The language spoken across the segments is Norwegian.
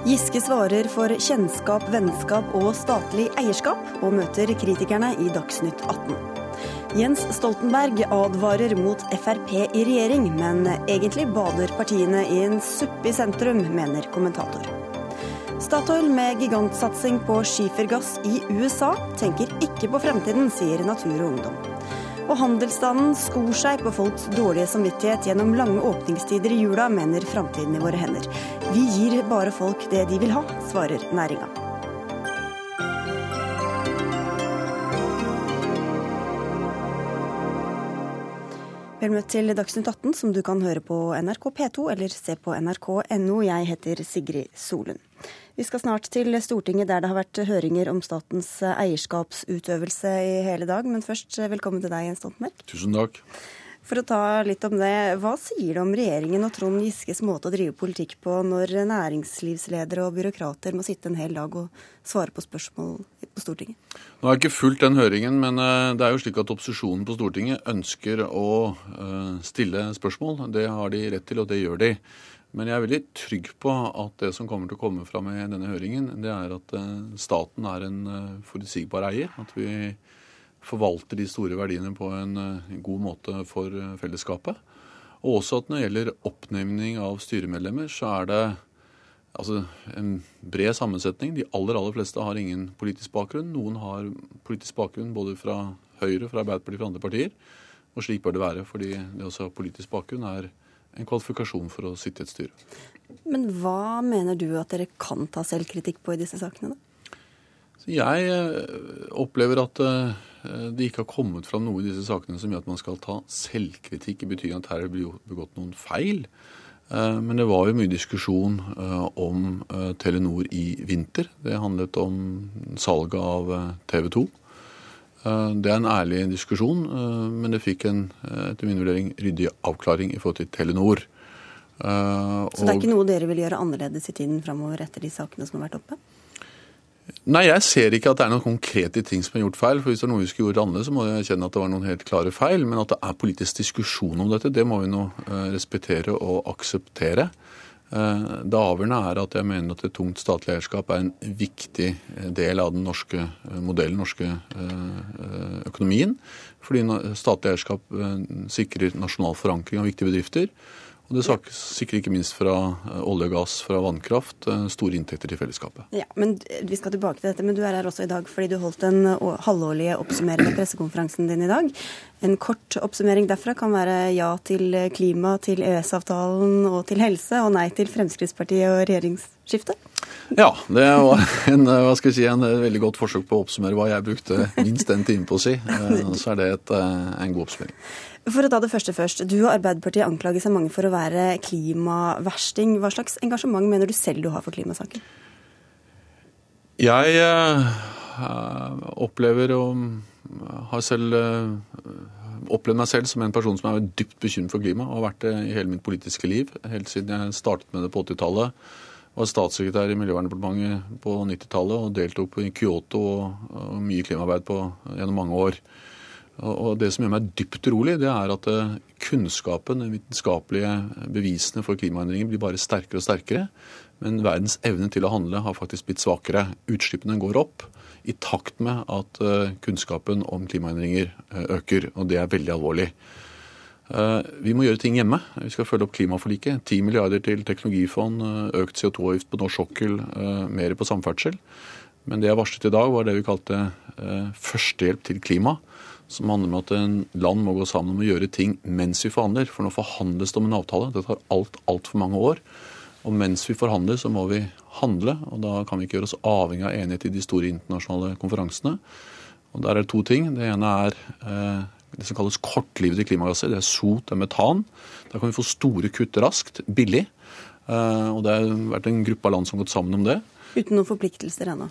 Giske svarer for kjennskap, vennskap og statlig eierskap, og møter kritikerne i Dagsnytt 18. Jens Stoltenberg advarer mot Frp i regjering, men egentlig bader partiene i en suppe i sentrum, mener kommentator. Statoil med gigantsatsing på skifergass i USA tenker ikke på fremtiden, sier Natur og Ungdom. Og handelsstanden skor seg på folks dårlige samvittighet gjennom lange åpningstider i jula, mener Framtiden i våre hender. Vi gir bare folk det de vil ha, svarer næringa. Vel møtt til Dagsnytt 18, som du kan høre på NRK P2 eller se på nrk.no. Jeg heter Sigrid Solund. Vi skal snart til Stortinget, der det har vært høringer om statens eierskapsutøvelse i hele dag. Men først, velkommen til deg, Jens Stoltenberg. Tusen takk. For å ta litt om det, Hva sier det om regjeringen og Trond Giskes måte å drive politikk på når næringslivsledere og byråkrater må sitte en hel dag og svare på spørsmål på Stortinget? Nå har jeg ikke fulgt den høringen, men eh, det er jo slik at opposisjonen på Stortinget ønsker å eh, stille spørsmål. Det har de rett til, og det gjør de. Men jeg er veldig trygg på at det som kommer til å komme fram i denne høringen, det er at eh, staten er en forutsigbar eier. At vi forvalter de store verdiene på en eh, god måte for eh, fellesskapet. Og også at når det gjelder oppnevning av styremedlemmer, så er det altså, en bred sammensetning. De aller aller fleste har ingen politisk bakgrunn. Noen har politisk bakgrunn både fra Høyre, fra Arbeiderpartiet fra andre partier. Og slik bør det være, fordi det også ha politisk bakgrunn er en kvalifikasjon for å sitte i et styre. Men hva mener du at dere kan ta selvkritikk på i disse sakene, da? Jeg eh, opplever at Eh, det ikke har kommet fram noe i disse sakene som gjør at man skal ta selvkritikk, i betydning at her er det begått noen feil. Eh, men det var jo mye diskusjon om Telenor i vinter. Det handlet om salget av TV 2. Det er en ærlig diskusjon, men det fikk en etter min vurdering ryddig avklaring i forhold til Telenor. Så det er ikke noe dere vil gjøre annerledes i tiden framover etter de sakene som har vært oppe? Nei, jeg ser ikke at det er noen konkrete ting som er gjort feil. for Hvis det er noe vi skulle gjort annerledes, så må jeg kjenne at det var noen helt klare feil. Men at det er politisk diskusjon om dette, det må vi nå eh, respektere og akseptere. Eh, det avgjørende er at jeg mener at et tungt statlig eierskap er en viktig eh, del av den norske modellen, den norske økonomien. Fordi statlig eierskap sikrer nasjonal forankring av viktige bedrifter. Og det sikkert ikke minst fra eh, olje og gass, fra vannkraft, eh, store inntekter til fellesskapet. Ja, men Vi skal tilbake til dette, men du er her også i dag fordi du holdt den halvårlige oppsummerende pressekonferansen din i dag. En kort oppsummering derfra kan være ja til klima, til EØS-avtalen og til helse, og nei til Fremskrittspartiet og regjeringsskifte? Ja, det var en, hva skal jeg si, en veldig godt forsøk på å oppsummere hva jeg brukte minst en time på å si. Eh, så er det et, en god oppsummering. For å ta det første først. Du og Arbeiderpartiet anklager seg mange for å være klimaversting. Hva slags engasjement mener du selv du har for klimasaken? Jeg uh, opplever og har selv uh, opplevd meg selv som en person som er dypt bekymret for klima, og har vært det i hele mitt politiske liv. Helt siden jeg startet med det på 80-tallet. Var statssekretær i Miljøverndepartementet på 90-tallet og deltok på Kyoto og mye klimaarbeid på, gjennom mange år. Og Det som gjør meg dypt urolig, det er at eh, kunnskapen, de vitenskapelige bevisene for klimaendringer blir bare sterkere og sterkere. Men verdens evne til å handle har faktisk blitt svakere. Utslippene går opp i takt med at eh, kunnskapen om klimaendringer eh, øker. Og det er veldig alvorlig. Vi må gjøre ting hjemme. Vi skal følge opp klimaforliket. 10 milliarder til teknologifond, økt CO2-avgift på norsk sokkel, mer på samferdsel. Men det jeg varslet i dag, var det vi kalte førstehjelp til klima som handler om at en land må gå sammen om å gjøre ting mens vi forhandler. For nå forhandles det om en avtale. Det tar alt altfor mange år. Og mens vi forhandler, så må vi handle. Og da kan vi ikke gjøre oss avhengig av enighet i de store internasjonale konferansene. Og der er det to ting. Det ene er eh, det som kalles kortlivede klimagasser. Det er sot, det er metan. Der kan vi få store kutt raskt, billig. Eh, og det har vært en gruppe av land som har gått sammen om det. Uten noen forpliktelser ennå?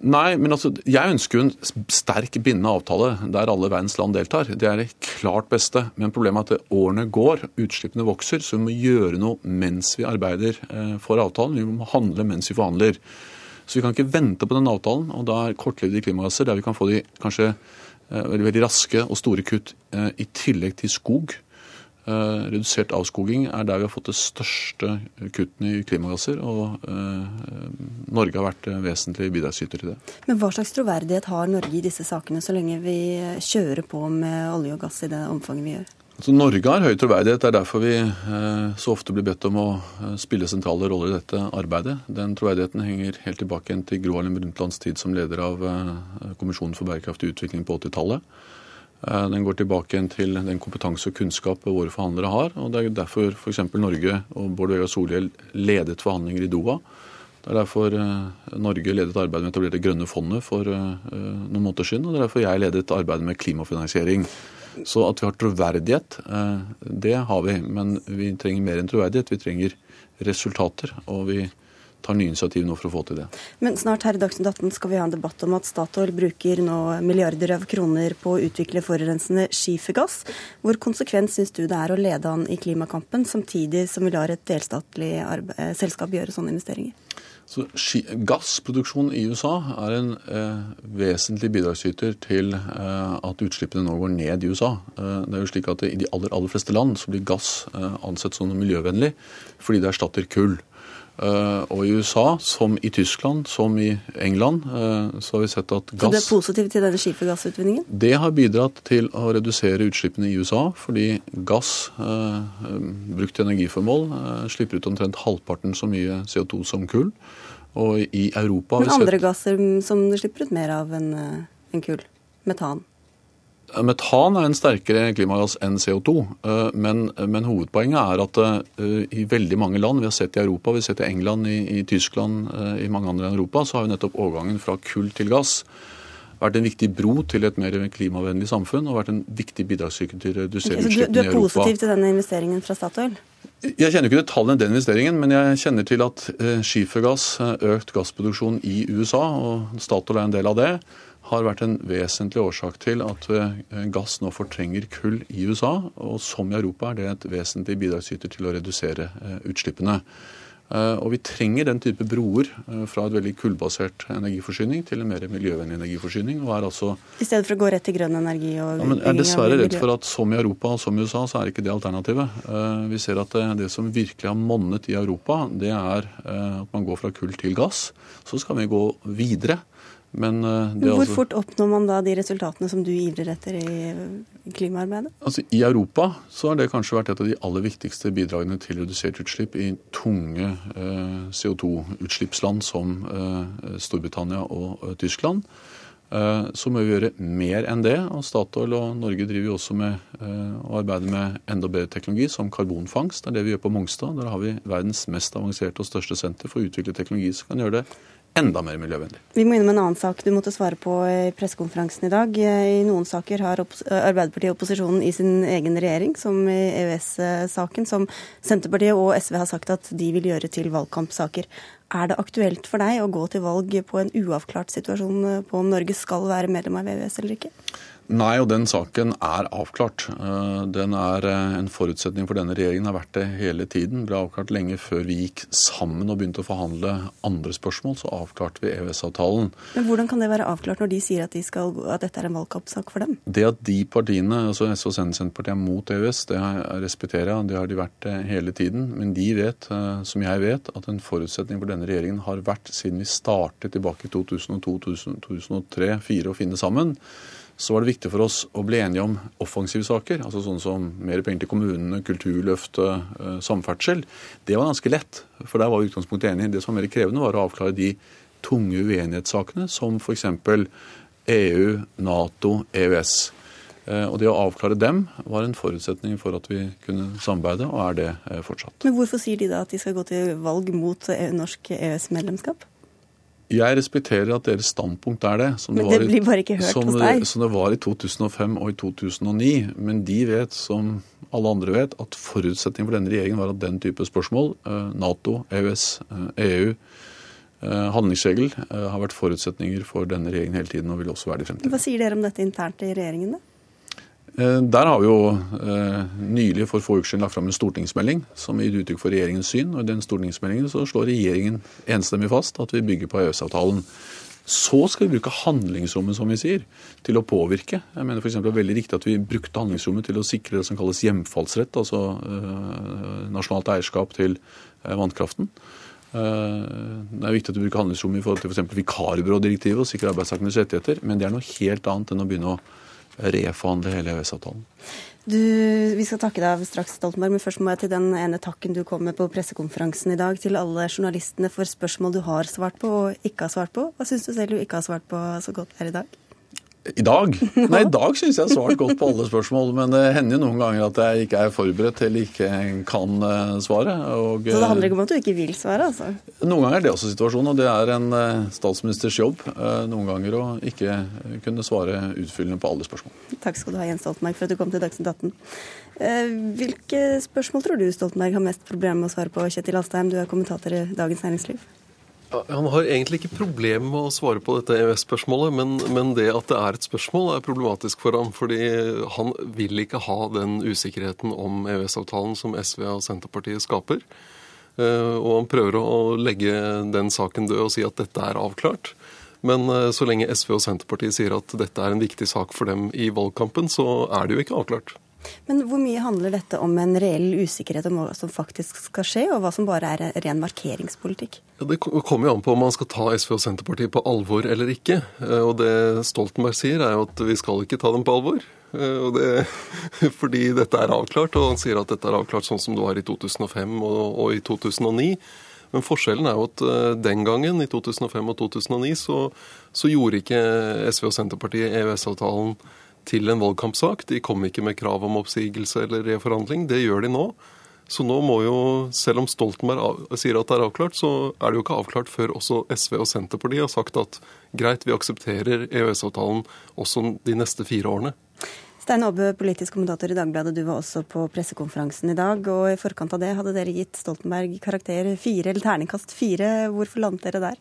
Nei, men altså, jeg ønsker jo en sterk bindende avtale der alle verdens land deltar. Det er det klart beste. Men problemet er at årene går, utslippene vokser, så vi må gjøre noe mens vi arbeider eh, for avtalen. Vi må handle mens vi forhandler. Så vi kan ikke vente på den avtalen. Og da er kortlivede klimagasser der vi kan få de kanskje eh, veldig, raske og store kutt eh, i tillegg til skog. Eh, redusert avskoging er der vi har fått det største kuttene i klimagasser. Og eh, Norge har vært vesentlig bidragsyter til det. Men hva slags troverdighet har Norge i disse sakene, så lenge vi kjører på med olje og gass i det omfanget vi gjør? Altså, Norge har høy troverdighet. Det er derfor vi eh, så ofte blir bedt om å eh, spille sentrale roller i dette arbeidet. Den troverdigheten henger helt tilbake igjen til Gro Harlem Brundtlands tid som leder av eh, Kommisjonen for bærekraftig utvikling på 80-tallet. Eh, den går tilbake til den kompetanse og kunnskap våre forhandlere har. og Det er derfor f.eks. Norge og Bård Vegar Solhjell ledet forhandlinger i Doha. Det er derfor eh, Norge ledet arbeidet med å etablere Det grønne fondet for eh, noen måneder siden. Og det er derfor jeg ledet arbeidet med klimafinansiering. Så at vi har troverdighet, det har vi. Men vi trenger mer enn troverdighet. Vi trenger resultater. Og vi tar nye initiativ nå for å få til det. Men snart her i Dagsnytt 18 skal vi ha en debatt om at Statoil bruker nå milliarder av kroner på å utvikle forurensende skifergass. Hvor konsekvent syns du det er å lede an i klimakampen, samtidig som vi lar et delstatlig eh, selskap gjøre sånne investeringer? Så Gassproduksjon i USA er en eh, vesentlig bidragsyter til eh, at utslippene nå går ned i USA. Eh, det er jo slik at I de aller, aller fleste land så blir gass eh, ansett som miljøvennlig fordi det erstatter kull. Eh, og i USA, som i Tyskland, som i England, eh, så har vi sett at gass Så du er positiv til denne skifergassutvinningen? Det har bidratt til å redusere utslippene i USA, fordi gass eh, brukt til energiformål slipper ut omtrent halvparten så mye CO2 som kull. Og i Europa Men andre gasser som det slipper ut mer av enn en kull? Metan? Metan er en sterkere klimagass enn CO2, eh, men, men, hovedpoenget er at eh, i veldig mange land, vi har sett i Europa, vi har sett i England, i, i Tyskland, eh, i mange andre enn Europa, så har jo nettopp overgangen fra kull til gass vært en viktig bro til et mer klimavennlig samfunn og vært en viktig bidragsyter til å redusere okay, utslippene i Europa. Du er positiv til denne investeringen fra Statoil? Jeg kjenner ikke detaljene i den investeringen, men jeg kjenner til at skifergass, økt gassproduksjon i USA, og Statoil er en del av det, har vært en vesentlig årsak til at eh, gass nå fortrenger kull i USA. Og som i Europa er det et vesentlig bidragsyter til å redusere eh, utslippene. Eh, og vi trenger den type broer fra et veldig kullbasert energiforsyning til en mer miljøvennlig energiforsyning. og er altså... I stedet for å gå rett til grønn energi og ja, men Jeg er dessverre redd for at som i Europa og som i USA, så er ikke det alternativet. Vi ser at det, det som virkelig har monnet i Europa, det er at man går fra kull til gass. Så skal vi gå videre. Men, uh, Hvor altså, fort oppnår man da de resultatene som du ivrer etter i klimaarbeidet? Altså, I Europa så har det kanskje vært et av de aller viktigste bidragene til redusert utslipp i tunge eh, CO2-utslippsland som eh, Storbritannia og Tyskland. Så må vi gjøre mer enn det. og Statoil og Norge driver jo også med å arbeide med enda bedre teknologi, som karbonfangst. Det er det vi gjør på Mongstad. Der har vi verdens mest avanserte og største senter for å utvikle teknologi som kan gjøre det enda mer miljøvennlig. Vi må innom en annen sak du måtte svare på i pressekonferansen i dag. I noen saker har Arbeiderpartiet opposisjonen i sin egen regjering, som i EØS-saken, som Senterpartiet og SV har sagt at de vil gjøre til valgkampsaker. Er det aktuelt for deg å gå til valg på en uavklart situasjon på om Norge skal være medlem av EØS eller ikke? Nei, og den saken er avklart. Eh, den er eh, en forutsetning for denne regjeringen, har vært det hele tiden. Ble avklart lenge før vi gikk sammen og begynte å forhandle andre spørsmål. Så avklarte vi EØS-avtalen. Men Hvordan kan det være avklart når de sier at, de skal, at dette er en valgkampsak for dem? Det at de partiene, altså SV og Senterpartiet, er mot EØS, det respekterer jeg. Det har de vært det hele tiden. Men de vet, som jeg vet, at en forutsetning for denne regjeringen har vært, siden vi startet tilbake i 2002-2003-2004 å finne sammen, så var det viktig for oss å bli enige om offensive saker. altså Sånn som mer penger til kommunene, kulturløft, eh, samferdsel. Det var ganske lett, for der var vi utgangspunktet enige. Det som var mer krevende, var å avklare de tunge uenighetssakene, som f.eks. EU, Nato, EØS. Eh, og Det å avklare dem var en forutsetning for at vi kunne samarbeide, og er det eh, fortsatt. Men Hvorfor sier de da at de skal gå til valg mot norsk EØS-medlemskap? Jeg respekterer at deres standpunkt er det. Som men det, det blir bare ikke hørt som, hos deg? Som det var i 2005 og i 2009. Men de vet, som alle andre vet, at forutsetningen for denne regjeringen var at den type spørsmål, eh, Nato, EØS, EU, eh, e eh, handlingsregel, har vært forutsetninger for denne regjeringen hele tiden og vil også være det i fremtiden. Hva sier dere om dette internt i regjeringen, da? Eh, der har vi jo eh, nylig for få uker siden lagt fram en stortingsmelding som gir uttrykk for regjeringens syn. og I den stortingsmeldingen så slår regjeringen enstemmig fast at vi bygger på EØS-avtalen. Så skal vi bruke handlingsrommet, som vi sier, til å påvirke. Jeg mener f.eks. det er veldig riktig at vi brukte handlingsrommet til å sikre det som kalles hjemfallsrett, altså øh, nasjonalt eierskap til vannkraften. Det er viktig at vi bruker handlingsrommet i forhold til f.eks. vikarbyrådirektivet og sikre arbeidstakernes rettigheter, men det er noe helt annet enn å begynne å reforhandle hele EØS-avtalen. Du, vi skal takke deg straks, Stoltenberg, men først må jeg til den ene takken du kom med på pressekonferansen i dag, til alle journalistene for spørsmål du har svart på og ikke har svart på. Hva syns du selv du ikke har svart på så godt her i dag? I dag? Nei, i dag syns jeg har svart godt på alle spørsmål. Men det hender jo noen ganger at jeg ikke er forberedt eller ikke kan uh, svare. Og, så det handler ikke om at du ikke vil svare, altså? Noen ganger er det også situasjonen, og det er en uh, statsministers jobb noen ganger å ikke kunne svare utfyllende på alle spørsmål. Takk skal du ha, Jens Stoltenberg, for at du kom til Dagsnytt 18. Hvilke spørsmål tror du Stoltenberg har mest problemer med å svare på, Kjetil Alstheim, du er kommentator i Dagens Næringsliv? Han har egentlig ikke problemer med å svare på dette EØS-spørsmålet, men, men, det at det er et spørsmål, er problematisk for ham. Fordi han vil ikke ha den usikkerheten om EØS-avtalen som SV og Senterpartiet skaper. Eh, og han prøver å legge den saken død og si at dette er avklart. Men eh, så lenge SV og Senterpartiet sier at dette er en viktig sak for dem i valgkampen, så er det jo ikke avklart. Men hvor mye handler dette om en reell usikkerhet om hva som faktisk skal skje, og hva som bare er ren markeringspolitikk? Det kommer jo an på om man skal ta SV og Senterpartiet på alvor eller ikke. Eh, og det Stoltenberg sier, er jo at vi skal ikke ta dem på alvor. Eh, det, fordi dette er avklart, og han sier at dette er avklart sånn som det var i 2005 og, og i 2009. Men forskjellen er jo at eh, den gangen, i 2005 og 2009, så, så gjorde ikke SV og Senterpartiet EØS-avtalen til en valgkampsak. De kom ikke med krav om oppsigelse eller reforhandling. Det gjør de nå. Så nå må jo, selv om Stoltenberg sier at det er avklart, så er det jo ikke avklart før også SV og Senterpartiet har sagt at greit, vi aksepterer EØS-avtalen også de neste fire årene. Stein Aabø, politisk kommentator i Dagbladet, du var også på pressekonferansen i dag. Og i forkant av det hadde dere gitt Stoltenberg karakter fire, eller terningkast fire. Hvorfor landet dere der?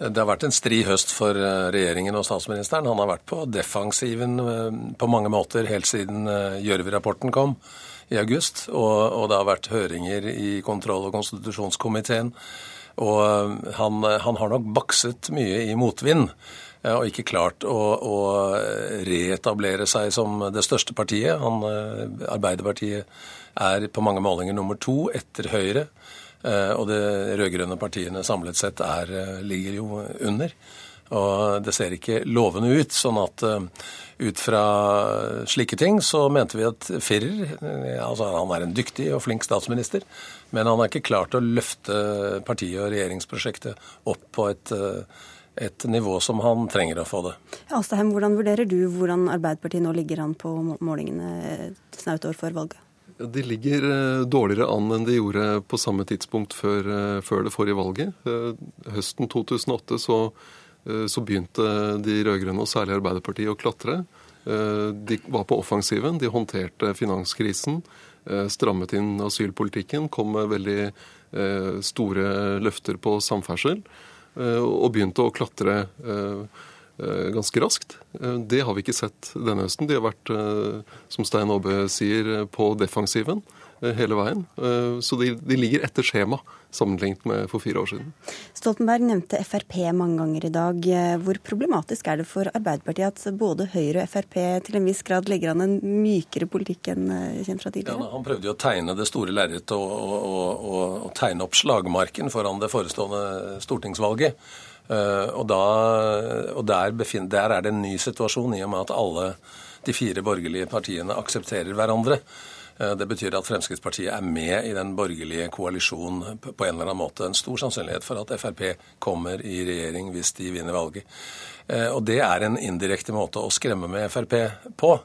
Det har vært en stri høst for eh, regjeringen og statsministeren. Han har vært på defensiven eh, på mange måter helt siden eh, Gjørv-rapporten kom i august. Og, og, det har vært høringer i kontroll- og konstitusjonskomiteen. Og han, han, har nok bakset mye i motvind. Og ikke klart å, å reetablere seg som det største partiet. Han, Arbeiderpartiet er på mange målinger nummer to etter Høyre. Eh, og de rød-grønne partiene samlet sett er, eh, ligger jo under. Og det ser ikke lovende ut. Sånn at eh, ut fra slike ting så mente vi at Firer altså Han er en dyktig og flink statsminister, men han har ikke klart å løfte partiet og regjeringsprosjektet opp på et et nivå som han trenger å få det. Alstaheim, hvordan vurderer du hvordan Arbeiderpartiet nå ligger an på målingene snaut år før valget? De ligger eh, dårligere an enn de gjorde på samme tidspunkt før, eh, før det forrige valget. Eh, høsten 2008 så, så begynte de rød-grønne, og særlig Arbeiderpartiet, å klatre. De var på offensiven. De håndterte finanskrisen, strammet inn asylpolitikken, kom med veldig store løfter på samferdsel, og begynte å klatre ganske raskt. Eh, det har vi ikke sett denne høsten. De har vært, eh, som Stein Aabe sier, på defensiven hele veien. Så de, de, ligger etter skjema sammenlignet med for fire år siden. Stoltenberg nevnte Frp mange ganger i dag. Hvor problematisk er det for Arbeiderpartiet at både Høyre og Frp til en viss grad legger an en mykere politikk enn kjent fra tidligere? Ja, han prøvde jo å tegne det store lerretet og, og, og, og tegne opp slagmarken foran det forestående stortingsvalget. Eh, og, da, og der, befinner, der, er det en ny situasjon i og med at alle de fire borgerlige partiene aksepterer hverandre. Eh, det betyr at Fremskrittspartiet er med i den borgerlige koalisjonen på en eller annen måte. En stor sannsynlighet for at Frp kommer i regjering hvis de vinner valget. Eh, og det er en indirekte måte å skremme med Frp på.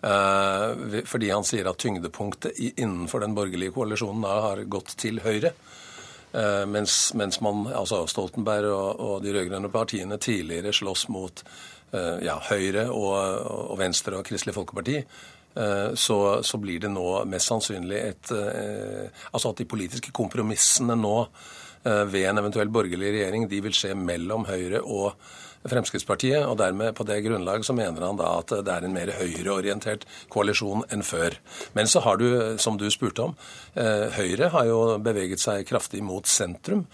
Fordi han sier at tyngdepunktet innenfor den borgerlige koalisjonen da har gått til Høyre. Eh, mens, mens, man, altså Stoltenberg og, og de rød-grønne partiene tidligere slåss mot eh, ja, Høyre og, og, Venstre og Kristelig Folkeparti, eh, så, så, blir det nå mest sannsynlig et Altså at de politiske kompromissene nå ved en eventuell borgerlig regjering, de vil skje mellom Høyre og Fremskrittspartiet, og dermed på det grunnlag så mener han da at det er en mer høyreorientert koalisjon enn før. Men så har du, som du spurte om, eh, Høyre har jo beveget seg kraftig mot sentrum.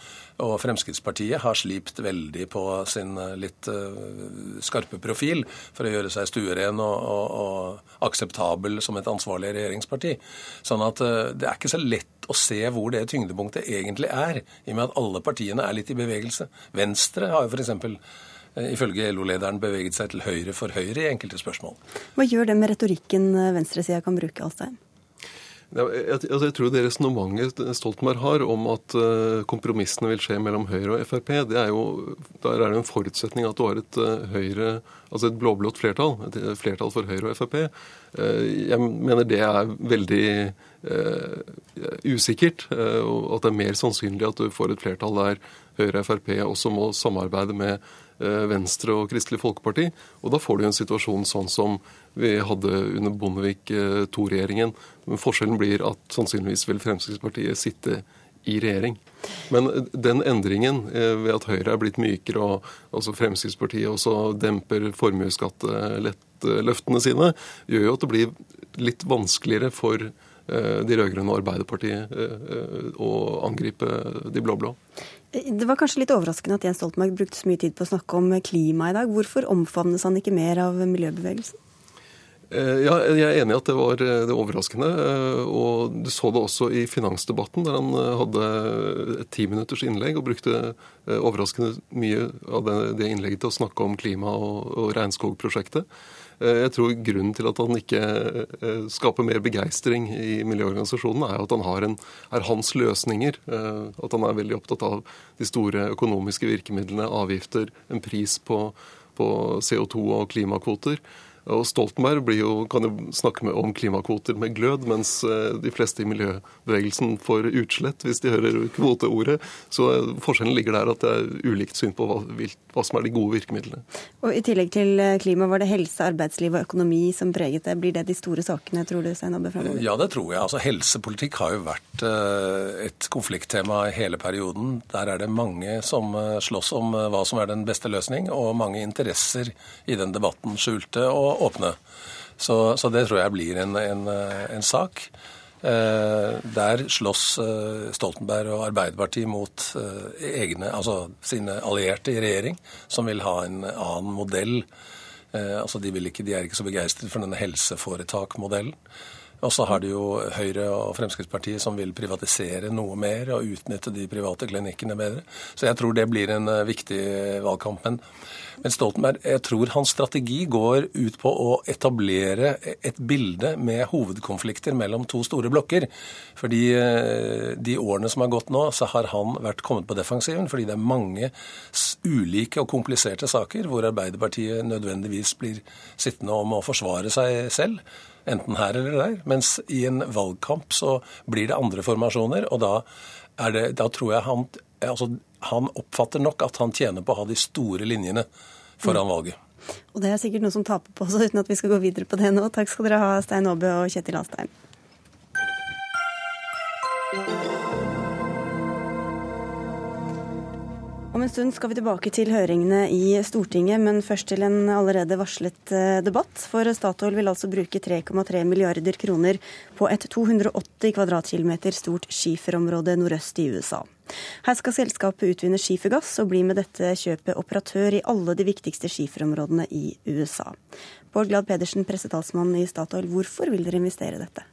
Og Fremskrittspartiet har slipt veldig på sin eh, litt uh, skarpe profil for å gjøre seg stueren og, og, og, akseptabel som et ansvarlig regjeringsparti. Sånn at det er ikke så lett å se hvor det tyngdepunktet egentlig er, i og med at alle partiene er litt i bevegelse. Venstre har jo f.eks. Ifølge LO-lederen beveget seg til høyre for høyre i enkelte spørsmål. Hva gjør det med retorikken venstresida kan bruke, Alstein? Jeg, altså jeg tror det resonnementet Stoltenberg har om at uh, kompromissene vil skje mellom Høyre og Frp, det er jo, der er det en forutsetning at du har et Høyre, altså et blå-blått flertall. Et flertall for Høyre og Frp. Jeg mener det er veldig usikkert. og at det er mer sannsynlig at du får et flertall der Høyre og Frp også må samarbeide med Venstre og Kristelig Folkeparti. Og da får du en situasjon sånn som vi hadde under Bondevik II-regjeringen. Men forskjellen blir at sannsynligvis vil Fremskrittspartiet sitte i regjering. Men den endringen ved at Høyre er blitt mykere, og altså Fremskrittspartiet også demper formuesskatteløftene sine, gjør jo at det blir litt vanskeligere for de rød-grønne Arbeiderpartiet å angripe de blå-blå. Det var kanskje litt overraskende at Jens Stoltenberg brukte så mye tid på å snakke om klima i dag. Hvorfor omfavnes han ikke mer av miljøbevegelsen? Eh, ja, jeg er enig i at det var eh, det overraskende. Eh, og Du så det også i finansdebatten, der han hadde et timinutters innlegg og brukte overraskende mye av det, innlegget til å snakke om klima- og, og regnskogprosjektet. Jeg tror grunnen til at han ikke skaper mer begeistring i miljøorganisasjonen, er at han har en, er hans løsninger. At han er veldig opptatt av de store økonomiske virkemidlene, avgifter, en pris på, på CO2 og klimakvoter. Og Stoltenberg jo, kan jo snakke med, om klimakvoter med glød, mens eh, de fleste i miljøbevegelsen får utslett hvis de hører kvoteordet. Så eh, forskjellen ligger der at det er ulikt syn på hva, hva, som er de gode virkemidlene. Og I tillegg til eh, klima, var det helse, arbeidsliv og økonomi som preget det. Blir det de store sakene, tror du, Stein Abbe fremover? Ja, det tror jeg. Altså, Helsepolitikk har jo vært et konflikttema hele perioden. Der er det mange som slåss om hva som er den beste løsning, og mange interesser i den debatten skjulte. og åpne. Så, så, det tror jeg blir en, en, en sak. Eh, der slåss eh, Stoltenberg og Arbeiderpartiet mot eh, egne, altså sine allierte i regjering, som vil ha en annen modell. Altså de, ikke, de, er ikke så begeistret for denne helseforetakmodellen. Og så har du jo Høyre og Fremskrittspartiet som vil privatisere noe mer og utnytte de private klinikkene bedre. Så jeg tror det blir en eh, viktig valgkamp. Men men Stoltenberg, jeg tror hans strategi går ut på å etablere et bilde med hovedkonflikter mellom to store blokker. Fordi eh, de årene som har gått nå, så har han vært kommet på defensiven. Fordi det er mange ulike og kompliserte saker hvor Arbeiderpartiet nødvendigvis blir sittende om å forsvare seg selv. Enten her eller der. Mens i en valgkamp så blir det andre formasjoner, og da, det, da tror jeg han altså, han oppfatter nok at han tjener på å ha de store linjene foran mm. valget. Og det er sikkert noe som taper på også, uten at vi skal gå videre på det nå. Takk skal dere ha, Stein Aabø og Kjetil Alstein. Om en stund skal vi tilbake til høringene i Stortinget, men først til en allerede varslet eh, debatt. For Statoil vil altså bruke 3,3 milliarder kroner på et 280 kvadratkilometer stort skiferområde nordøst i USA. Her skal selskapet utvinne skifergass og bli med dette kjøpet operatør i alle de viktigste skiferområdene i USA. Bård Glad Pedersen, pressetalsmann i Statoil, hvorfor vil dere investere dette?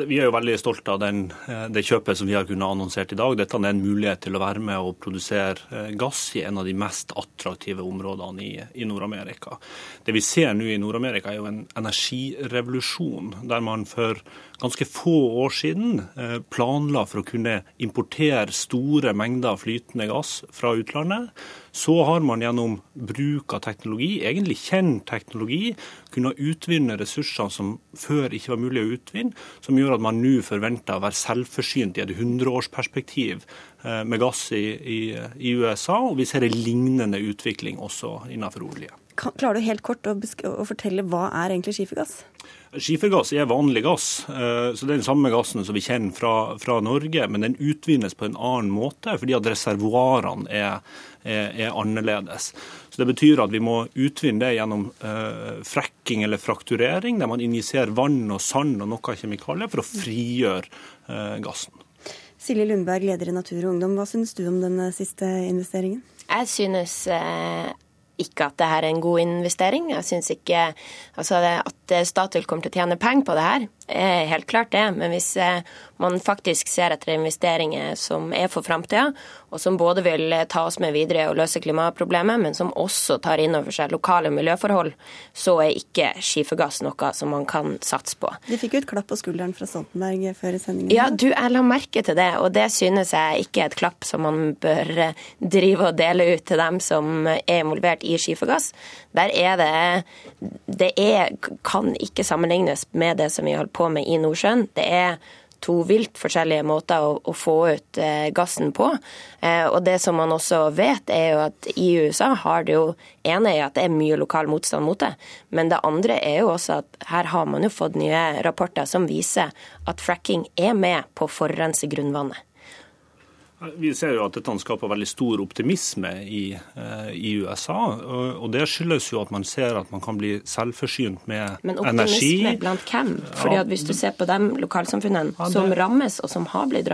Vi er jo veldig stolte av den, eh, det kjøpet som vi har kunnet annonsert i dag. Dette er en mulighet til å være med og produsere eh, gass i en av de mest attraktive områdene i, i Nord-Amerika. Det vi ser nå i Nord-Amerika er jo en energirevolusjon, der man for ganske få år siden eh, planla for å kunne importere store mengder flytende gass fra utlandet. Så har man gjennom bruk av teknologi, egentlig kjent teknologi, kunnet utvinne ressurser som før ikke var mulig å utvinne, som gjør at man nå forventer å være selvforsynt i et hundreårsperspektiv eh, med gass i, i, i USA. Og vi ser en lignende utvikling også innenfor olje. Klarer du helt kort å, å fortelle hva er egentlig skifergass? Skifergass er vanlig gass, eh, så det er den samme gassen som vi kjenner fra, fra Norge, men den utvinnes på en annen måte fordi at reservoarene er, er, er, annerledes. Så Det betyr at vi må utvinne det gjennom uh, frekking eller frakturering, der man injiserer vann og sand og noe kjemikalier for å frigjøre uh, gassen. Silje Lundberg, leder i Natur og Ungdom. Hva syns du om den siste investeringen? Jeg synes eh, ikke at det her er en god investering. Jeg syns ikke altså, at Statoil kommer til å tjene penger på det her, er helt klart det. Men hvis eh, man faktisk ser etter investeringer som er for framtida, og som både vil eh, ta oss med videre og løse klimaproblemet, men som også tar inn over seg lokale miljøforhold, så er ikke skifergass noe som man kan satse på. De fikk jo et klapp på skulderen fra Stoltenberg før sendingen. Ja, du, jeg la merke til det, og det synes jeg ikke er et klapp som man bør eh, drive og dele ut til dem som er involvert i skifergass. Der er det Det er, kan ikke sammenlignes med det som vi holder på med i Nordsjøen. Det er to vilt forskjellige måter å, å få ut eh, gassen på. Eh, og det som man også vet, er jo at i USA har det jo ene er at det er mye lokal motstand mot det, men det andre er jo også at her har man jo fått nye rapporter som viser at fracking er med på å forurense grunnvannet. Vi ser jo at dette skaper veldig stor optimisme i, eh, i, USA. og Det skyldes jo at man ser at man kan bli selvforsynt med energi. Men optimisme energi. blant hvem? Fordi at Hvis du ser på de lokalsamfunnene ja, det... som rammes, og som har blitt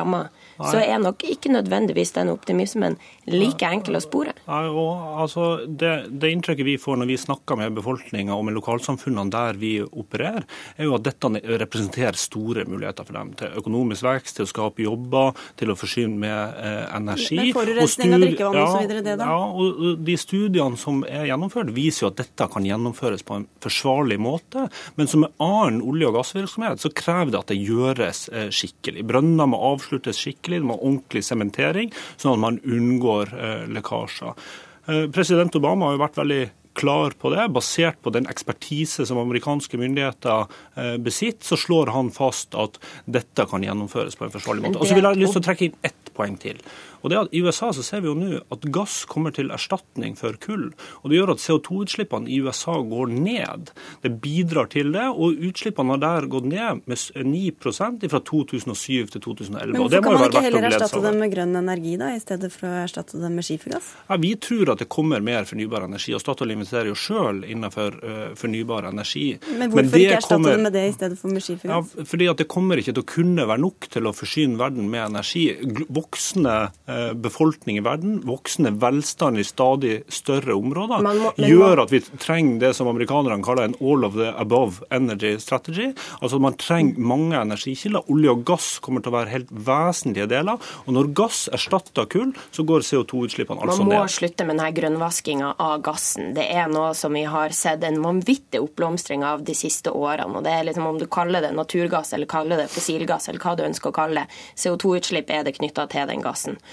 ramma, så er nok ikke nødvendigvis den optimismen like enkel å spore. Nei, og, altså, det, det, inntrykket vi får når vi snakker med befolkninga og med lokalsamfunnene der vi opererer, er jo at dette representerer store muligheter for dem. Til økonomisk vekst, til å skape jobber, til å forsyne med eh, energi. Men forurensning av drikkevann ja, osv. det da? Ja, og De studiene som er gjennomført, viser jo at dette kan gjennomføres på en forsvarlig måte. Men som med annen olje- og gassvirksomhet, så krever det at det gjøres eh, skikkelig. Brønner må avsluttes skikkelig, det må ha ordentlig sementering, sånn at man unngår eh, lekkasjer. Eh, president Obama har jo vært veldig klar på det. Basert på den ekspertise som amerikanske myndigheter eh, besitter, så slår han fast at dette kan gjennomføres på en forsvarlig måte. Og så vil jeg lyst til å trekke inn ett poeng til. Og det at I USA så ser vi jo nå at gass kommer til erstatning for kull. og Det gjør at CO2-utslippene i USA går ned. Det bidrar til det. Og utslippene har der gått ned med 9% fra 2007 til 2011. Men hvorfor kan man ikke heller erstatte dem med grønn energi, da, i stedet for å erstatte dem med skifergass? Ja, vi tror at det kommer mer fornybar energi. og Statoil investerer jo sjøl innenfor uh, fornybar energi. Men hvorfor Men ikke erstatte kommer... dem med det i stedet for med skifergass? Ja, fordi at det kommer ikke til å kunne være nok til å forsyne verden med energi. Voksne Eh, befolkning i verden, voksende velstand i stadig større områder, må, gjør at vi trenger det som amerikanerne kaller en all of the above energy strategy. Altså Man trenger mange energikilder. Olje og gass kommer til å være helt vesentlige deler. Og når gass erstatter kull, så går CO2-utslippene altså ned. Man må ned. slutte med denne grønnvaskinga av gassen. Det er noe som vi har sett en vanvittig oppblomstring av de siste årene. og det er liksom Om du kaller det naturgass eller kaller det fossilgass eller hva du ønsker å kalle det, CO2-utslipp er det knytta til den gassen.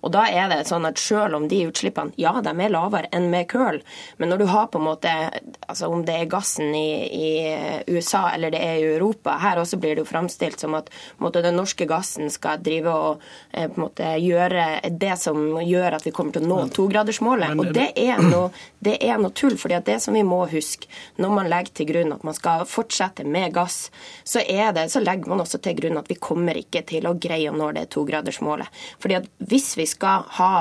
Og da er det sånn at selv om de utslippene ja, de er lavere enn med kull, men når du har på en måte altså Om det er gassen i, i USA eller det er i Europa, her også blir det jo framstilt som at måte, den norske gassen skal drive og eh, måte gjøre det som gjør at vi kommer til å nå togradersmålet. Og det er, noe, det er noe tull. fordi at det som vi må huske når man legger til grunn at man skal fortsette med gass, så, er det, så legger man også til grunn at vi kommer ikke til å greie å nå det togradersmålet. Fordi at hvis vi skal ha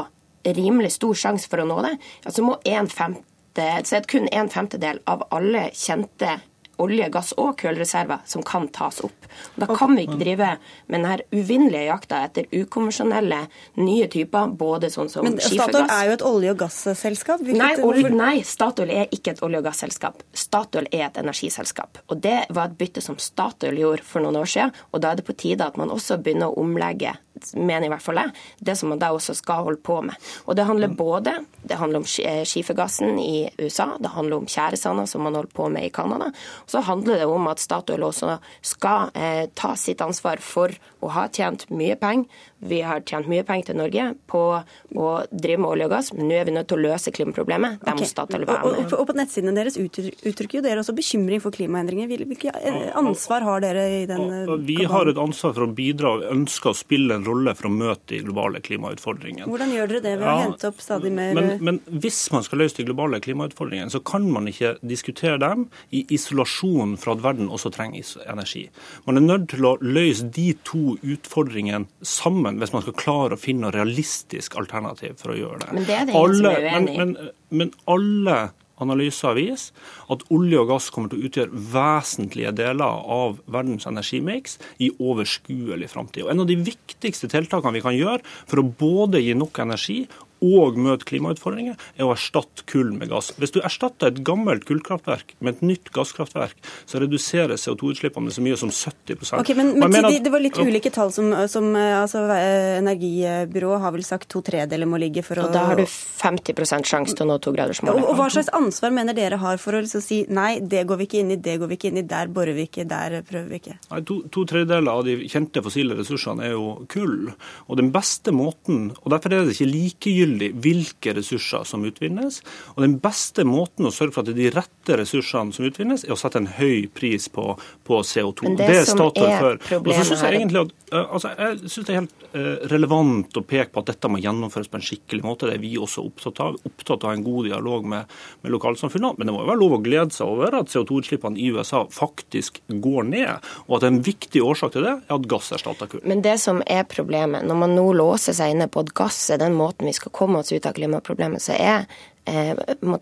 rimelig stor sjanse for å nå det, så må en femte, så er det kun en femtedel av alle kjente olje, gass og kullreserver som kan tas opp. Da kan vi ikke drive med denne uvinnelige jakta etter ukonvensjonelle nye typer, både sånn som Men Statoil er jo et olje- og gasselskap? Nei, olje, nei, Statoil er ikke et olje- og gasselskap. Statoil er et energiselskap. Og Det var et bytte som Statoil gjorde for noen år siden, og da er det på tide at man også begynner å omlegge mener i hvert fall jeg, det som man da også skal holde på med. Og Det handler både det handler om eh, skifergassen i USA, det handler om tjæresanda som man holder på med i Canada. Så handler det om at Statoil også skal eh, ta sitt ansvar for å ha tjent mye penger vi har tjent mye penger til Norge på å drive med olje og gass, men nå er vi nødt til å løse klimaproblemet. Der må Statoil være med. Og, og, på nettsidene deres uttrykker jo dere også bekymring for klimaendringer. Hvilket ansvar har dere i den Vi har et ansvar for å bidra og ønsker å spille en rolle for å møte de globale klimautfordringene. Hvordan gjør dere det ved å Ja, hente opp stadig mer men, men hvis man skal løse de globale klimautfordringene, så kan man ikke diskutere dem i isolasjon fra at verden også trenger energi. Man er nødt til å løse de to utfordringene sammen hvis man skal klare å finne noe realistisk alternativ for å gjøre det. Men det er det alle, som er uenig. Men, men, men alle analyser viser at olje og gass kommer til å utgjøre vesentlige deler av verdens energimiks i overskuelig framtid. En av de viktigste tiltakene vi kan gjøre for å både gi nok energi og møte klimautfordringer, er å erstatte kull med gass. Hvis du erstatter et gammelt kullkraftverk med et nytt gasskraftverk, så reduseres CO2-utslippene så mye som 70 okay, men, Og men mener det, var litt ulike tall som, som eh, altså, eh, Energibyrået har vel sagt to tredeler må ligge for å Og da har du 50 sjanse til å nå og, togradersmålet. og Hva slags ansvar mener dere har for å liksom si nei, det går vi ikke inn i, det går vi ikke inn i, der borer vi ikke, der prøver vi ikke? Nei, to, to tredjedeler av de kjente fossile ressursene er jo kull. Og den beste måten, og Derfor er det ikke likegyldig hvilke ressurser som utvinnes. og Den beste måten å sørge for at det er de rette ressursene som utvinnes, er å sette en høy pris på, på CO2. Men det Statoil er for. Og så synes jeg egentlig at, eh, altså, jeg synes det er helt eh, relevant å peke på at dette må gjennomføres på en skikkelig måte. Det er vi også opptatt av. Opptatt av en god dialog med, med lokalsamfunnene. Men det må jo være lov å glede seg over at CO2-utslippene i USA faktisk går ned. Og at en viktig årsak til det er at gass erstatter kull. Men det som er problemet, når man nå låser seg inne på at gass er den måten vi skal komme oss ut av klimaproblemet, så er eh,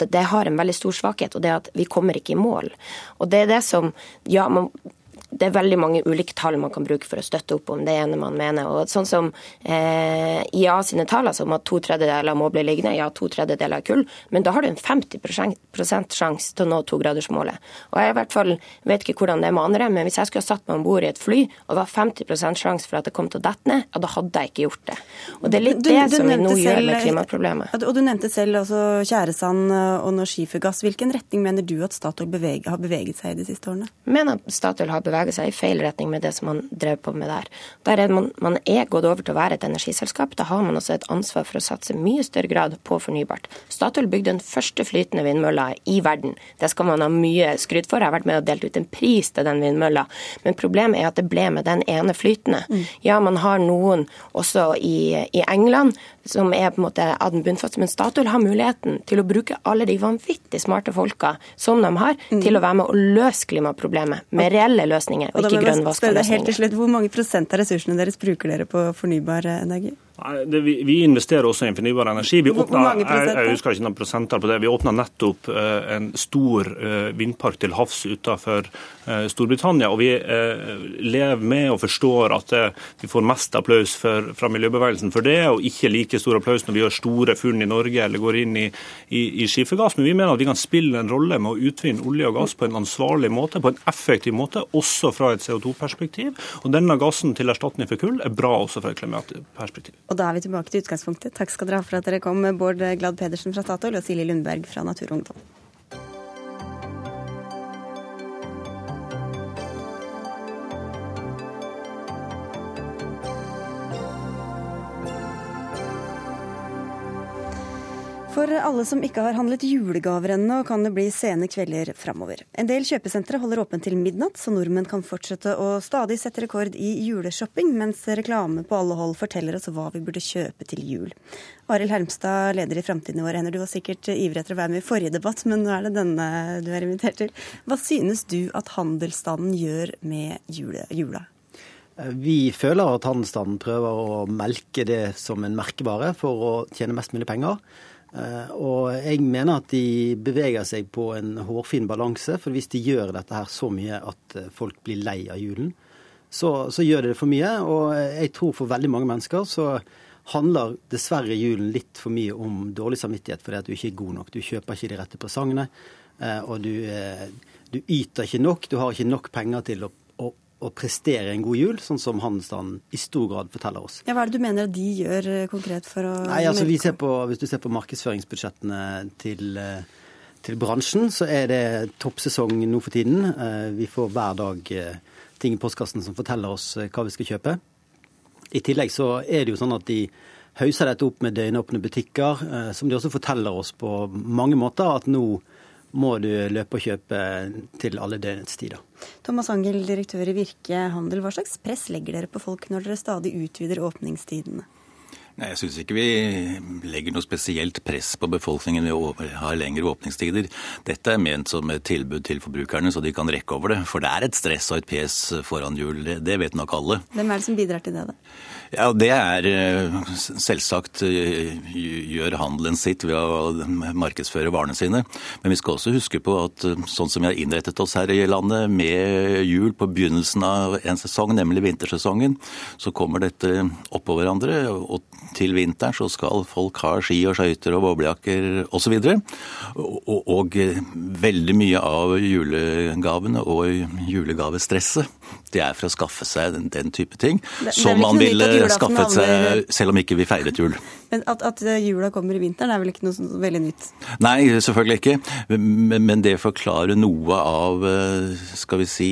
det har en veldig stor svakhet, og det er at vi kommer ikke i mål. Og det er det som Ja, man det er veldig mange ulike tall man kan bruke for å støtte opp om det ene man mener. Og sånn som eh, IA sine tall, altså om at to tredjedeler må bli liggende, ja, to tredjedeler er kull, men da har du en 50% sjanse til å nå togradersmålet. Og jeg i hvert fall vet ikke hvordan det er med andre, men hvis jeg skulle ha satt meg om bord i et fly, og det var 50% sjanse for at det kom til å dette ned, ja, da hadde jeg ikke gjort det. Og det er litt Du- det du som vi nå selv, gjør med klimaproblemet. Og du nevnte selv altså tjæresand og norsk skifergass. Hvilken retning mener du at Statoil beveg, har beveget seg i de siste årene? mener at Statoil har beveget seg i feil retning med det som man drev på med der. Der er man, man er gått over til å være et energiselskap. Da har man også et ansvar for å satse mye større grad på fornybart. Statoil bygde den første flytende vindmølla i verden. Det skal man ha mye skryt for. Jeg har vært med og delt ut en pris til den vindmølla. Men problemet er at det ble med den ene flytende. Ja, man har noen også i, i England som er på en måte av den bunnfaste, men Statoil har muligheten til å bruke alle de vanvittig smarte folka som de har, til å være med å løse klimaproblemet med reelle løsninger, og Og ikke spørre deg helt til slutt, Hvor mange prosent av ressursene deres bruker dere på fornybar energi? Nei, det, vi, vi investerer også i fornybar energi. Vi åpna, jeg, jeg husker ikke noen prosenter på det. Vi åpna nettopp uh, en stor uh, vindpark til havs utenfor uh, Storbritannia. Og vi lever med og forstår at vi får mest applaus for, fra miljøbevegelsen for det, og ikke like stor applaus når vi gjør store funn i Norge eller går inn i, i, i skifergass. Men vi mener at vi kan spille en rolle med å utvinne olje og gass på en ansvarlig måte, på en effektiv måte, også fra et CO2-perspektiv. Og denne gassen til erstatning for kull er bra også fra et klimaperspektiv. Og da er vi tilbake til utgangspunktet. Takk skal dere ha for at dere kom, Bård Glad Pedersen fra Statoil og Silje Lundberg fra Natur. Alle som ikke har handlet julegaver ennå, kan det bli sene kvelder framover. En del kjøpesentre holder åpent til midnatt, så nordmenn kan fortsette å stadig sette rekord i juleshopping, mens reklame på alle hold forteller oss hva vi burde kjøpe til jul. Arild Hermstad, leder i Framtiden i år, hender, du var sikkert ivrig etter å være med i forrige debatt, men nå er det denne du er invitert til. Hva synes du at handelsstanden gjør med jule, jula? Vi føler at handelsstanden prøver å melke det som en merkevare for å tjene mest mulig penger. Eh, Og jeg mener at de beveger seg på en hårfin balanse. For hvis de gjør dette her så mye at eh, folk blir lei av julen, så, så gjør de det for mye. Og jeg tror for veldig mange mennesker så handler dessverre julen litt for mye om dårlig samvittighet fordi at du ikke er god nok. Du kjøper ikke de rette presangene, eh, og du, eh, du yter ikke nok. Du har ikke nok penger til å, å prestere en god jul, sånn som handelsstanden i stor grad forteller oss. Ja, hva er det du mener at de gjør eh, konkret for å Nei, altså vi ser på, Hvis du ser på markedsføringsbudsjettene til, eh, til bransjen, så er det toppsesong nå for tiden. Eh, Vi får hver dag ting i postkassen som forteller oss hva vi skal kjøpe. I tillegg så er det jo sånn at de hauser dette opp med døgnåpne butikker, som de også forteller oss på mange måter at nå må du løpe og kjøpe til alle døgnets tider. Thomas Angel, direktør i Virke handel. Hva slags press legger dere på folk når dere stadig utvider åpningstidene? Nei, Jeg syns ikke vi legger noe spesielt press på befolkningen ved å ha lengre åpningstider. Dette er ment som et tilbud til forbrukerne, så de kan rekke over det. For det er et stress og et pes foran jul, det vet nok alle. Hvem er det som bidrar til det, da? Ja, Det er eh, selvsagt eh, gjør handelen sitt ved å markedsføre varene sine. Men vi skal også huske på at eh, sånn som vi har innrettet oss her i landet, med jul på begynnelsen av en sesong, nemlig vintersesongen, så kommer dette oppå hverandre. og til vinteren så skal folk ha ski og skøyter og boblejakker osv. Og, og, og veldig mye av julegavene og julegavestresset det er for å skaffe seg den, den type ting. Det, som man ville skaffet seg selv om ikke vi feiret jul. Men at, at, jula kommer i vinteren er vel ikke noe sånn veldig nytt? Nei, selvfølgelig ikke. Men, men, det forklarer noe av skal vi si,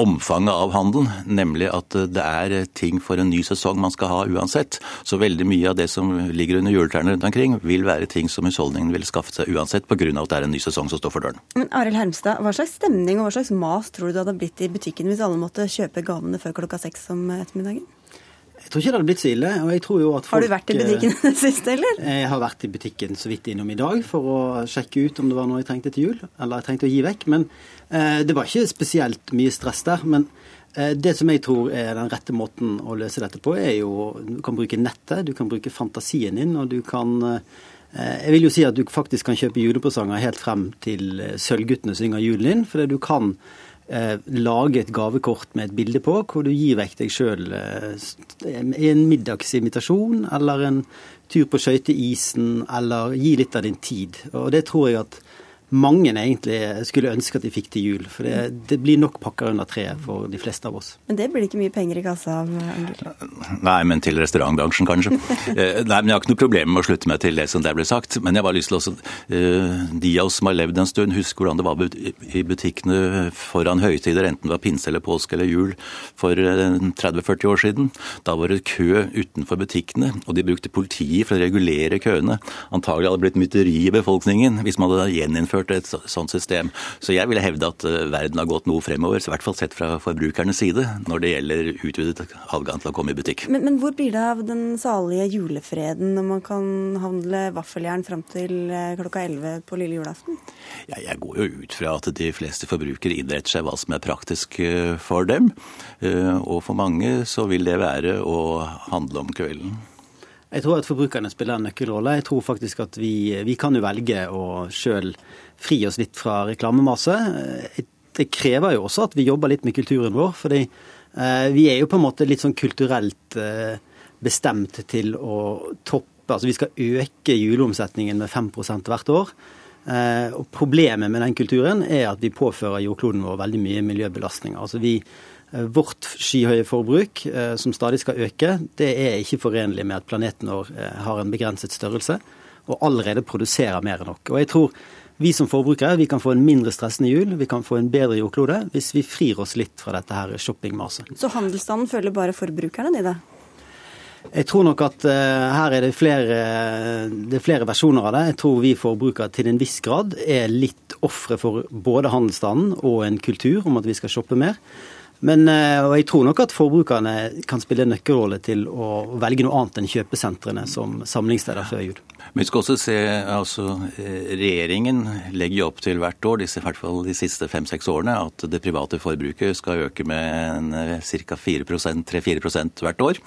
omfanget av handelen. Nemlig at det er ting for en ny sesong man skal ha uansett. Så veldig mye av det som ligger under juletrærne rundt omkring, vil være ting som husholdningene ville skaffet seg uansett pga. at det er en ny sesong som står for døren. Men Arild Hermstad, hva slags stemning og hva slags mas tror du det hadde blitt i butikken hvis alle måtte kjøpe gavene før klokka seks om ettermiddagen? Jeg tror ikke det hadde blitt så ille. og jeg tror jo at folk... Har du vært i butikken det siste, eller? Jeg har vært i butikken så vidt innom i dag for å sjekke ut om det var noe jeg trengte til jul, eller jeg trengte å gi vekk. Men eh, det var ikke spesielt mye stress der. Men eh, det som jeg tror er den rette måten å løse dette på, er jo Du kan bruke nettet, du kan bruke fantasien din, og du kan eh, jeg vil jo si at du faktisk kan kjøpe julepresanger helt frem til Sølvguttene synger julen din, fordi du kan eh, lage et gavekort med et bilde på, hvor du gir vekk deg sjøl eh, en middagsinvitasjon eller en tur på skøyteisen, eller gi litt av din tid. Og det tror jeg at mange egentlig skulle ønske at de fikk til jul. For det, det blir nok pakker under treet for de fleste av oss. Men det blir ikke mye penger i kassa av, Angel? Nei, men til restaurantbransjen kanskje. Eh, nei, men Jeg har ikke noe problem med å slutte meg til det som der ble sagt. Men jeg har lyst til også, uh, De av oss som har levd en stund, husker hvordan det var i butikkene foran høytider, enten det var pinse eller påske eller jul for 30-40 eh, år siden. Da var det kø utenfor butikkene, og de brukte politiet for å regulere køene. Antagelig hadde det blitt mytteri i befolkningen hvis man hadde gjeninnført innført et sånt system. Så jeg vil hevde at eh, verden har gått noe fremover, i hvert fall sett fra forbrukernes side, når det gjelder utvidet adgang til å komme i butikk. Men, men hvor blir det av den salige julefreden når man kan handle vaffeljern fram til eh, klokka 11 på lille julaften? Ja, jeg går jo ut fra at de fleste forbrukere innretter seg hva som er praktisk eh, for dem. Og for mange så vil det være å handle om kvelden. Jeg tror at forbrukerne spiller en nøkkelrolle. Jeg tror faktisk at vi, vi kan jo velge å sjøl fri oss litt fra reklamemaset. Det krever jo også at vi jobber litt med kulturen vår. fordi eh, vi er jo på en måte litt sånn kulturelt eh, bestemt til å toppe Altså vi skal øke juleomsetningen med 5 hvert år. Eh, og Problemet med den kulturen er at vi påfører jordkloden vår veldig mye miljøbelastninger. Altså vi, Vårt skyhøye forbruk, som stadig skal øke, det er ikke forenlig med at planeten vår har en begrenset størrelse og allerede produserer mer enn nok. Og jeg tror vi som forbrukere vi kan få en mindre stressende jul, vi kan få en bedre jordklode hvis vi frir oss litt fra dette her shoppingmaset. Så handelsstanden føler bare forbrukerne i det? Jeg tror nok at uh, her er det, flere, det er flere versjoner av det. Jeg tror vi forbrukere til en viss grad er litt ofre for både handelsstanden og en kultur om at vi skal shoppe mer. Men uh, og jeg tror nok at forbrukerne kan spille en nøkkelrolle til å velge noe annet enn kjøpesentrene som samlingssteder før jul. Men vi skal også se, altså Regjeringen legger jo opp til hvert år, disse, i hvert fall de siste fem-seks årene, at det private forbruket skal øke med ca. 3-4% hvert år.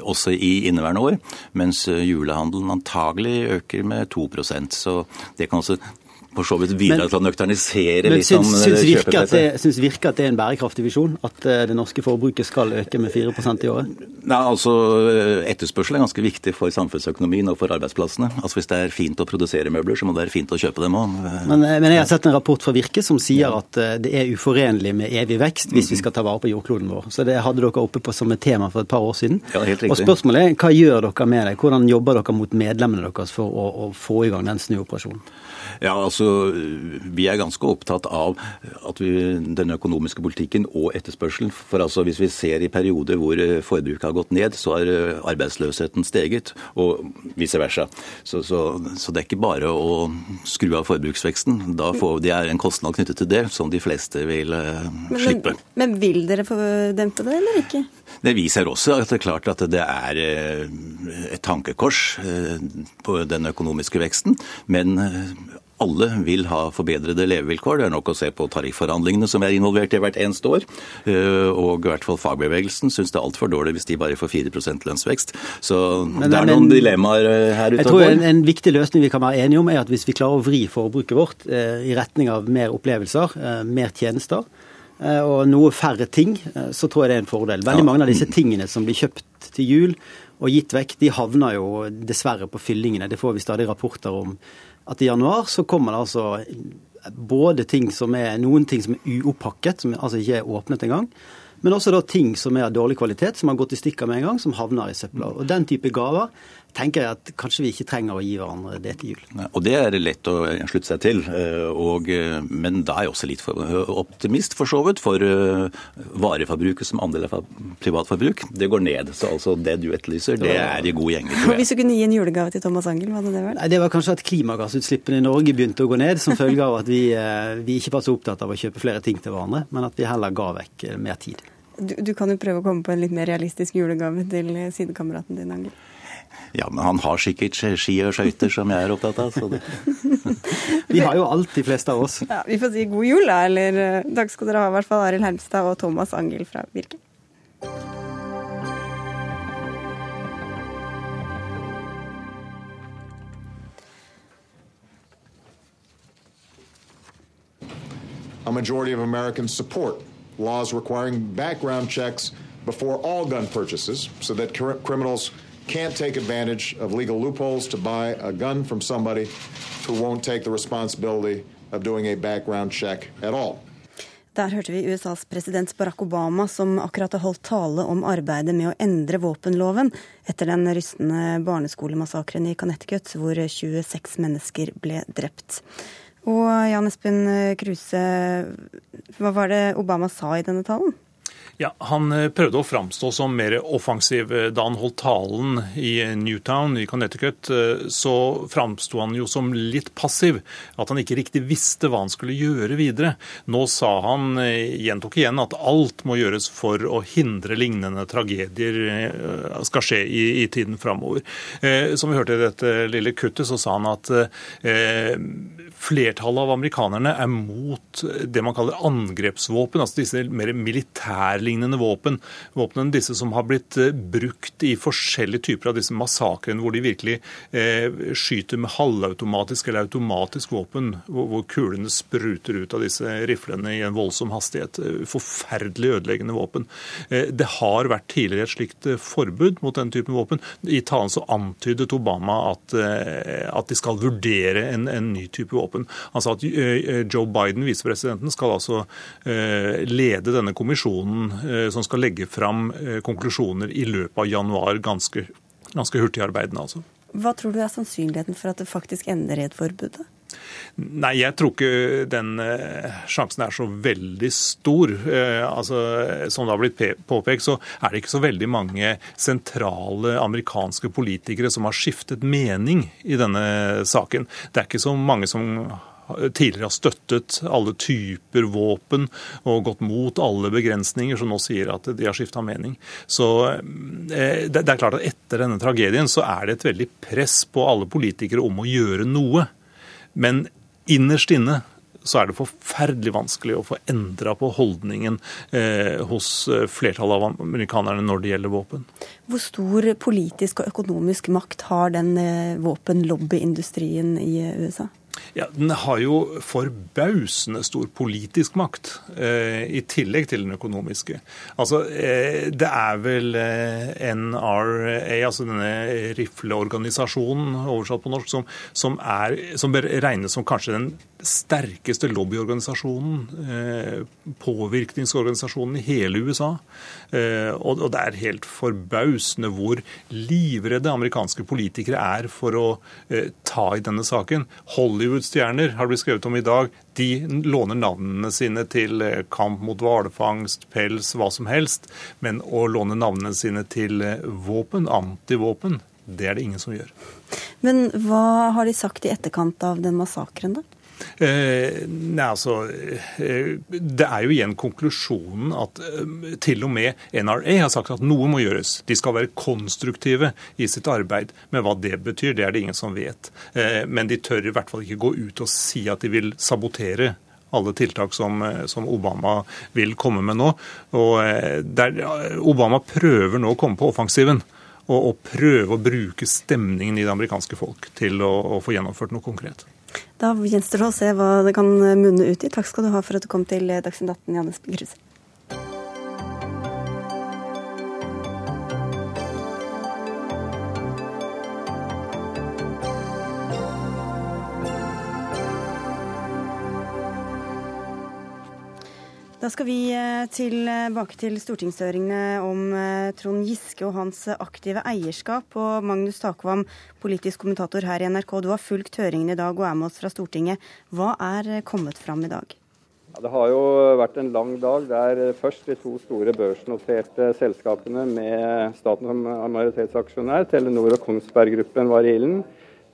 Også i inneværende år. Mens julehandelen antagelig øker med 2% Så det kan også for så vidt bidra til å nøkternisere litt sånn kjøpepresset. Syns virker at det er en bærekraftig visjon? At eh, det norske forbruket skal øke med 4% i året? Nei, altså Etterspørsel er ganske viktig for samfunnsøkonomien og for arbeidsplassene. Altså Hvis det er fint å produsere møbler, så må det være fint å kjøpe dem òg. Men, eh, men, jeg har sett en rapport fra Virke som sier at det er uforenlig med evig vekst hvis vi skal ta vare på jordkloden vår. Så det hadde dere oppe på som et tema for et par år siden. Ja, helt riktig. Og spørsmålet er hva gjør dere med det? Hvordan jobber dere mot medlemmene deres for å, å få i gang den snuoperasjonen? Ja, altså Altså, Vi er ganske opptatt av at vi, den økonomiske politikken og etterspørselen. For altså, Hvis vi ser i perioder hvor eh, forbruket har gått ned, så har eh, arbeidsløsheten steget, og vice versa. Så, så, så det er ikke bare å skru av forbruksveksten. Da får, det er en kostnad knyttet til det som de fleste vil men, slippe. Men, men vil dere få dempe det, eller ikke? Det viser også at det er klart at det er et tankekors på den økonomiske veksten. Men alle vil ha forbedrede levevilkår. Det er nok å se på tarifforhandlingene som er involvert i hvert eneste år. Og i hvert fall fagbevegelsen syns det er altfor dårlig hvis de bare får 4 lønnsvekst. Så men, det er noen dilemmaer her ute. Jeg tror en, en, viktig løsning vi kan være enige om, er at hvis vi klarer å vri forbruket vårt eh, i retning av mer opplevelser, eh, mer tjenester, og noe færre ting, så tror jeg det er en fordel. Veldig mange av disse tingene som blir kjøpt til jul og gitt vekk, de havner jo dessverre på fyllingene. Det får vi stadig rapporter om. At i januar så kommer det altså både ting som er, noen ting som er uoppakket, som altså ikke er åpnet engang. Men også da ting som er av dårlig kvalitet, som har gått i stykker med en gang, som havner i søpla. Og den type gaver tenker jeg at kanskje vi ikke trenger å gi hverandre det til jul. Og det er lett å slutte seg til. Og, men da er jeg også litt for optimist, for så vidt. For vareforbruket som andel av privatforbruk, det går ned. Så altså det du etterlyser, det er i god gjeng. Hvis du kunne gi en julegave til Thomas Angel, hva hadde det vært? Nei, Det var kanskje at klimagassutslippene i Norge begynte å gå ned, som følge av at vi, vi ikke var så opptatt av å kjøpe flere ting til hverandre, men at vi heller ga vekk mer tid. Du, du, kan jo prøve å komme på en litt mer realistisk julegave til sidekameraten din, Angel. Ja, men han har sikkert ski og skøyter som jeg er opptatt av. Så det. vi har jo alt, de fleste av oss. Ja, Vi får si god jul, da. Eller uh, takk skal dere ha, i hvert fall Arild Hermstad og Thomas Angel fra Virke. A majority of Americans support laws requiring background checks before all gun purchases so that criminals can't take advantage of legal loopholes to buy a gun from somebody who won't take the responsibility of doing a background check at all. Der hørte vi USAs president Barack Obama som akkurat har holdt tale om arbeidet med å endre våpenloven etter den rystende barneskolemassakren i Connecticut, hvor 26 mennesker ble drept. Og Jan Espen Kruse, hva var det Obama sa i denne talen? Ja, Han eh, prøvde å framstå som mer offensiv. Eh, da han holdt talen i Newtown i Connecticut, eh, så framsto han jo som litt passiv. At han ikke riktig visste hva han skulle gjøre videre. Nå sa han, gjentok igjen, at alt må gjøres for å hindre lignende tragedier skal skje i, i tiden framover. Som vi hørte i dette lille kuttet, så sa han at flertallet av amerikanerne er mot det man kaller angrepsvåpen, altså disse mer militærlignende våpen. Våpnene disse som har blitt eh, brukt i forskjellige typer av disse massakrene, hvor de virkelig eh, skyter med halvautomatisk eller automatisk våpen, hvor, hvor, kulene spruter ut av disse riflene i en voldsom hastighet. Eh, forferdelig ødeleggende våpen. Eh, det har vært tidligere et slikt eh, forbud mot den typen våpen. I talen så antydet Obama at, eh, at de skal vurdere en, en ny type våpen. Han sa at Joe Biden, visepresidenten, skal altså lede denne kommisjonen som skal legge fram konklusjoner i løpet av januar. Ganske, ganske hurtigarbeidende, altså. Hva tror du er sannsynligheten for at det faktisk ender i et forbud? Nei, jeg tror ikke den sjansen er så veldig stor. altså, som det har blitt påpekt, så er det ikke så veldig mange sentrale amerikanske politikere som har skiftet mening i denne saken. Det er ikke så mange som tidligere har støttet alle typer våpen og gått mot alle begrensninger, som nå sier at de har skifta mening. Så det er klart at etter denne tragedien så er det et veldig press på alle politikere om å gjøre noe. Men innerst inne så er det forferdelig vanskelig å få endra på holdningen eh, hos eh, flertallet av amerikanerne når det gjelder våpen. Hvor stor politisk og økonomisk makt har den eh, våpenlobbyindustrien i USA? Ja, Den har jo forbausende stor politisk makt, eh, i tillegg til den økonomiske. Altså, eh, Det er vel eh, NRA, altså denne rifleorganisasjonen oversatt på norsk, som, som, er, som regnes som kanskje den sterkeste lobbyorganisasjonen, påvirkningsorganisasjonen i hele USA. Og det er helt forbausende hvor livredde amerikanske politikere er for å ta i denne saken. Hollywood-stjerner har blitt skrevet om i dag. De låner navnene sine til kamp mot hvalfangst, pels, hva som helst. Men å låne navnene sine til våpen, antivåpen, det er det ingen som gjør. Men hva har de sagt i etterkant av den massakren, da? Eh, nei, altså, eh, Det er jo igjen konklusjonen at eh, til og med NRA har sagt at noe må gjøres. De skal være konstruktive i sitt arbeid. Men hva det betyr, det er det ingen som vet. Men de tør i hvert fall ikke gå ut og si at de vil sabotere alle tiltak som, som, Obama vil komme med nå. Og der, Obama prøver nå å komme på offensiven og, og prøve å bruke stemningen i det amerikanske folk til å, å få gjennomført noe konkret. Da gjenstår det å se hva det kan munne ut i. Takk skal du ha for at du kom til Dagsnytt 18, Janne Kruse. Da skal vi eh, tilbake til stortingshøringene om eh, Trond Giske og hans aktive eierskap. Og Magnus Takvam, politisk kommentator her i NRK, du har fulgt høringen i dag og er med oss fra Stortinget. Hva er eh, kommet fram i dag? Ja, det har jo vært en lang dag der først de to store børsnoterte selskapene med staten som majoritetsaksjonær, Telenor og Kongsberg Gruppen, var i ilden.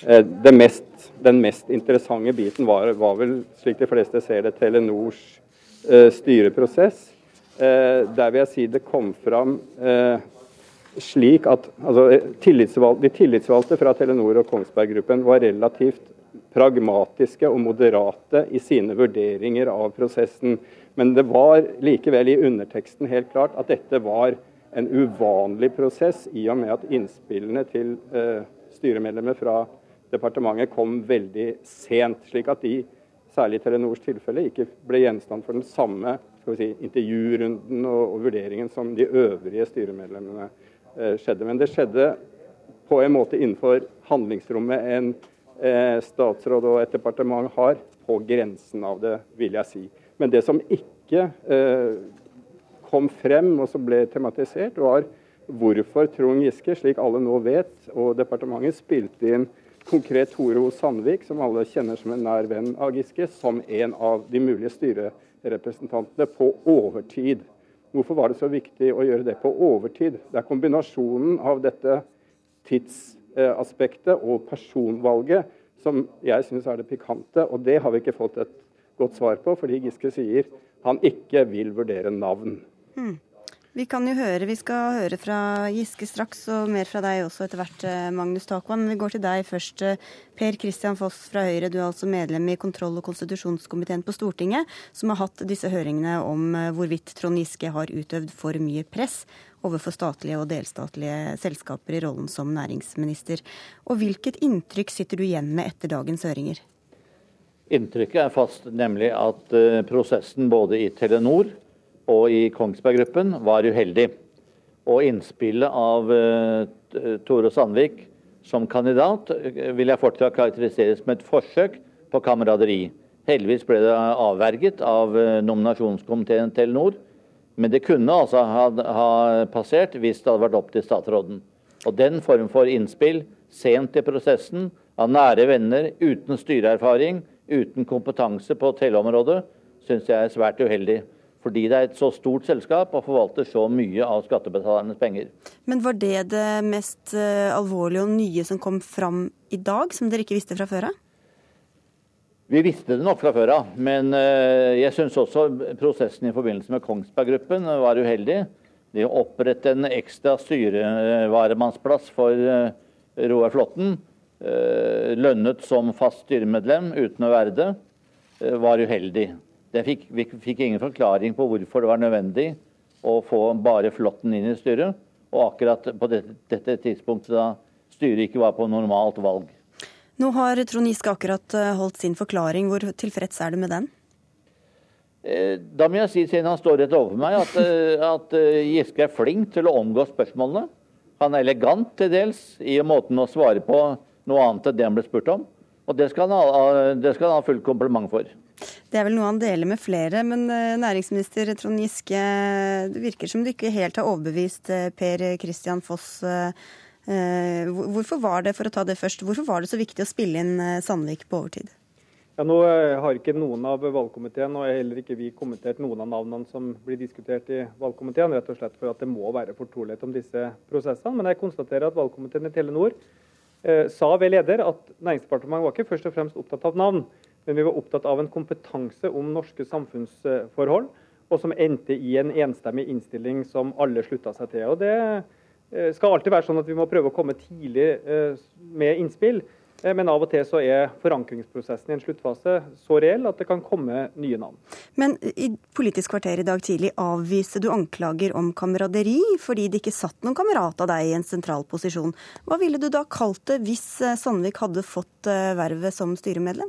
Den mest interessante biten var, var vel, slik de fleste ser det, Telenors Eh, styreprosess. Eh, der vil jeg si det kom fram eh, slik at altså, tillitsvalg, De tillitsvalgte fra Telenor og Kongsberg Gruppen var relativt pragmatiske og moderate i sine vurderinger av prosessen. Men det var likevel i underteksten helt klart at dette var en uvanlig prosess, i og med at innspillene til eh, styremedlemmer fra departementet kom veldig sent. slik at de særlig i Telenors tilfelle, ikke ble gjenstand for den samme si, intervjurunden og, og, vurderingen som de øvrige styremedlemmene eh, skjedde. Men det skjedde på en måte innenfor handlingsrommet en eh, statsråd og et departement har, på grensen av det, vil jeg si. Men det som ikke eh, kom frem og som ble tematisert, var hvorfor Trond Giske, slik alle nå vet, og departementet spilte inn konkret Tore O. Sandvik, som alle kjenner som en nær venn av Giske, som en av de mulige styrerepresentantene på overtid. Hvorfor var det så viktig å gjøre det på overtid? Det er kombinasjonen av dette tidsaspektet og personvalget som jeg syns er det pikante. Og det har vi ikke fått et godt svar på, fordi Giske sier han ikke vil vurdere navn. Hmm. Vi kan jo høre, vi skal høre fra Giske straks, og mer fra deg også etter hvert, eh, Magnus Takvam. Vi går til deg først. Eh, per Kristian Foss fra Høyre, du er altså medlem i kontroll- og konstitusjonskomiteen på Stortinget, som har hatt disse høringene om eh, hvorvidt Trond Giske har utøvd for mye press overfor statlige og delstatlige selskaper i rollen som næringsminister. Og hvilket inntrykk sitter du igjen med etter dagens høringer? Inntrykket er fast, nemlig at prosessen både i Telenor og i Kongsberg Gruppen var uheldig. Og innspillet av uh, Tore Sandvik som kandidat uh, vil jeg fortsatt karakterisere som et forsøk på kameraderi. Heldigvis ble det avverget av uh, nominasjonskomiteen Telenor. Men det kunne altså ha, ha, passert hvis det hadde vært opp til statsråden. Og den form for innspill sent i prosessen, av nære venner, uten styreerfaring, uten kompetanse på teleområdet, syns jeg er svært uheldig fordi det er et så stort selskap og forvalter så mye av skattebetalernes penger. Men var det det mest uh, alvorlige og nye som kom fram i dag, som dere ikke visste fra før av? Vi visste det nok fra før av, men uh, jeg syns også prosessen i forbindelse med Kongsberg Gruppen var uheldig. Det å opprette en ekstra styrevaremannsplass for uh, Roar Flåtten, lønnet som fast styremedlem uten å være det, var uheldig. Fikk, vi fikk ingen forklaring på hvorfor det var nødvendig å få bare Flåtten inn i styret. Og akkurat på dette, dette tidspunktet da styret ikke var på normalt valg. Nå har Trond Giske akkurat eh, holdt sin forklaring. Hvor tilfreds er du med den? Eh, da må jeg si, siden han står rett overfor meg, at, eh, at Giske er flink til å omgå spørsmålene. Han er elegant til dels i måten å svare på noe annet enn det han ble spurt om. Og det skal han ha, det skal han ha full kompliment for. Det er vel noe han deler med flere, men eh, næringsminister Trond Giske, det virker som du ikke helt har overbevist eh, Per Christian Foss. Eh, hvorfor var det for å ta det først, hvorfor var det så viktig å spille inn Sandvik på overtid? Ja, nå har ikke noen av valgkomiteen og heller ikke vi kommentert noen av navnene som blir diskutert i valgkomiteen, rett og slett for at det må være fortrolighet om disse prosessene. Men jeg konstaterer at valgkomiteen i Telenor eh, sa ved leder at Næringsdepartementet var ikke først og fremst opptatt av navn, men vi var opptatt av en kompetanse om norske samfunnsforhold, og som endte i en enstemmig innstilling som alle slutta seg til. Og Det eh, skal alltid være sånn at vi må prøve å komme tidlig eh, med innspill. Eh, men av og til så er forankringsprosessen i en sluttfase så reell at det kan komme nye navn. Men i Politisk kvarter i dag tidlig avviste du anklager om kameraderi fordi det ikke satt noen kamerat av deg i en sentral posisjon. Hva ville du da kalt det hvis Sandvik hadde fått vervet som styremedlem?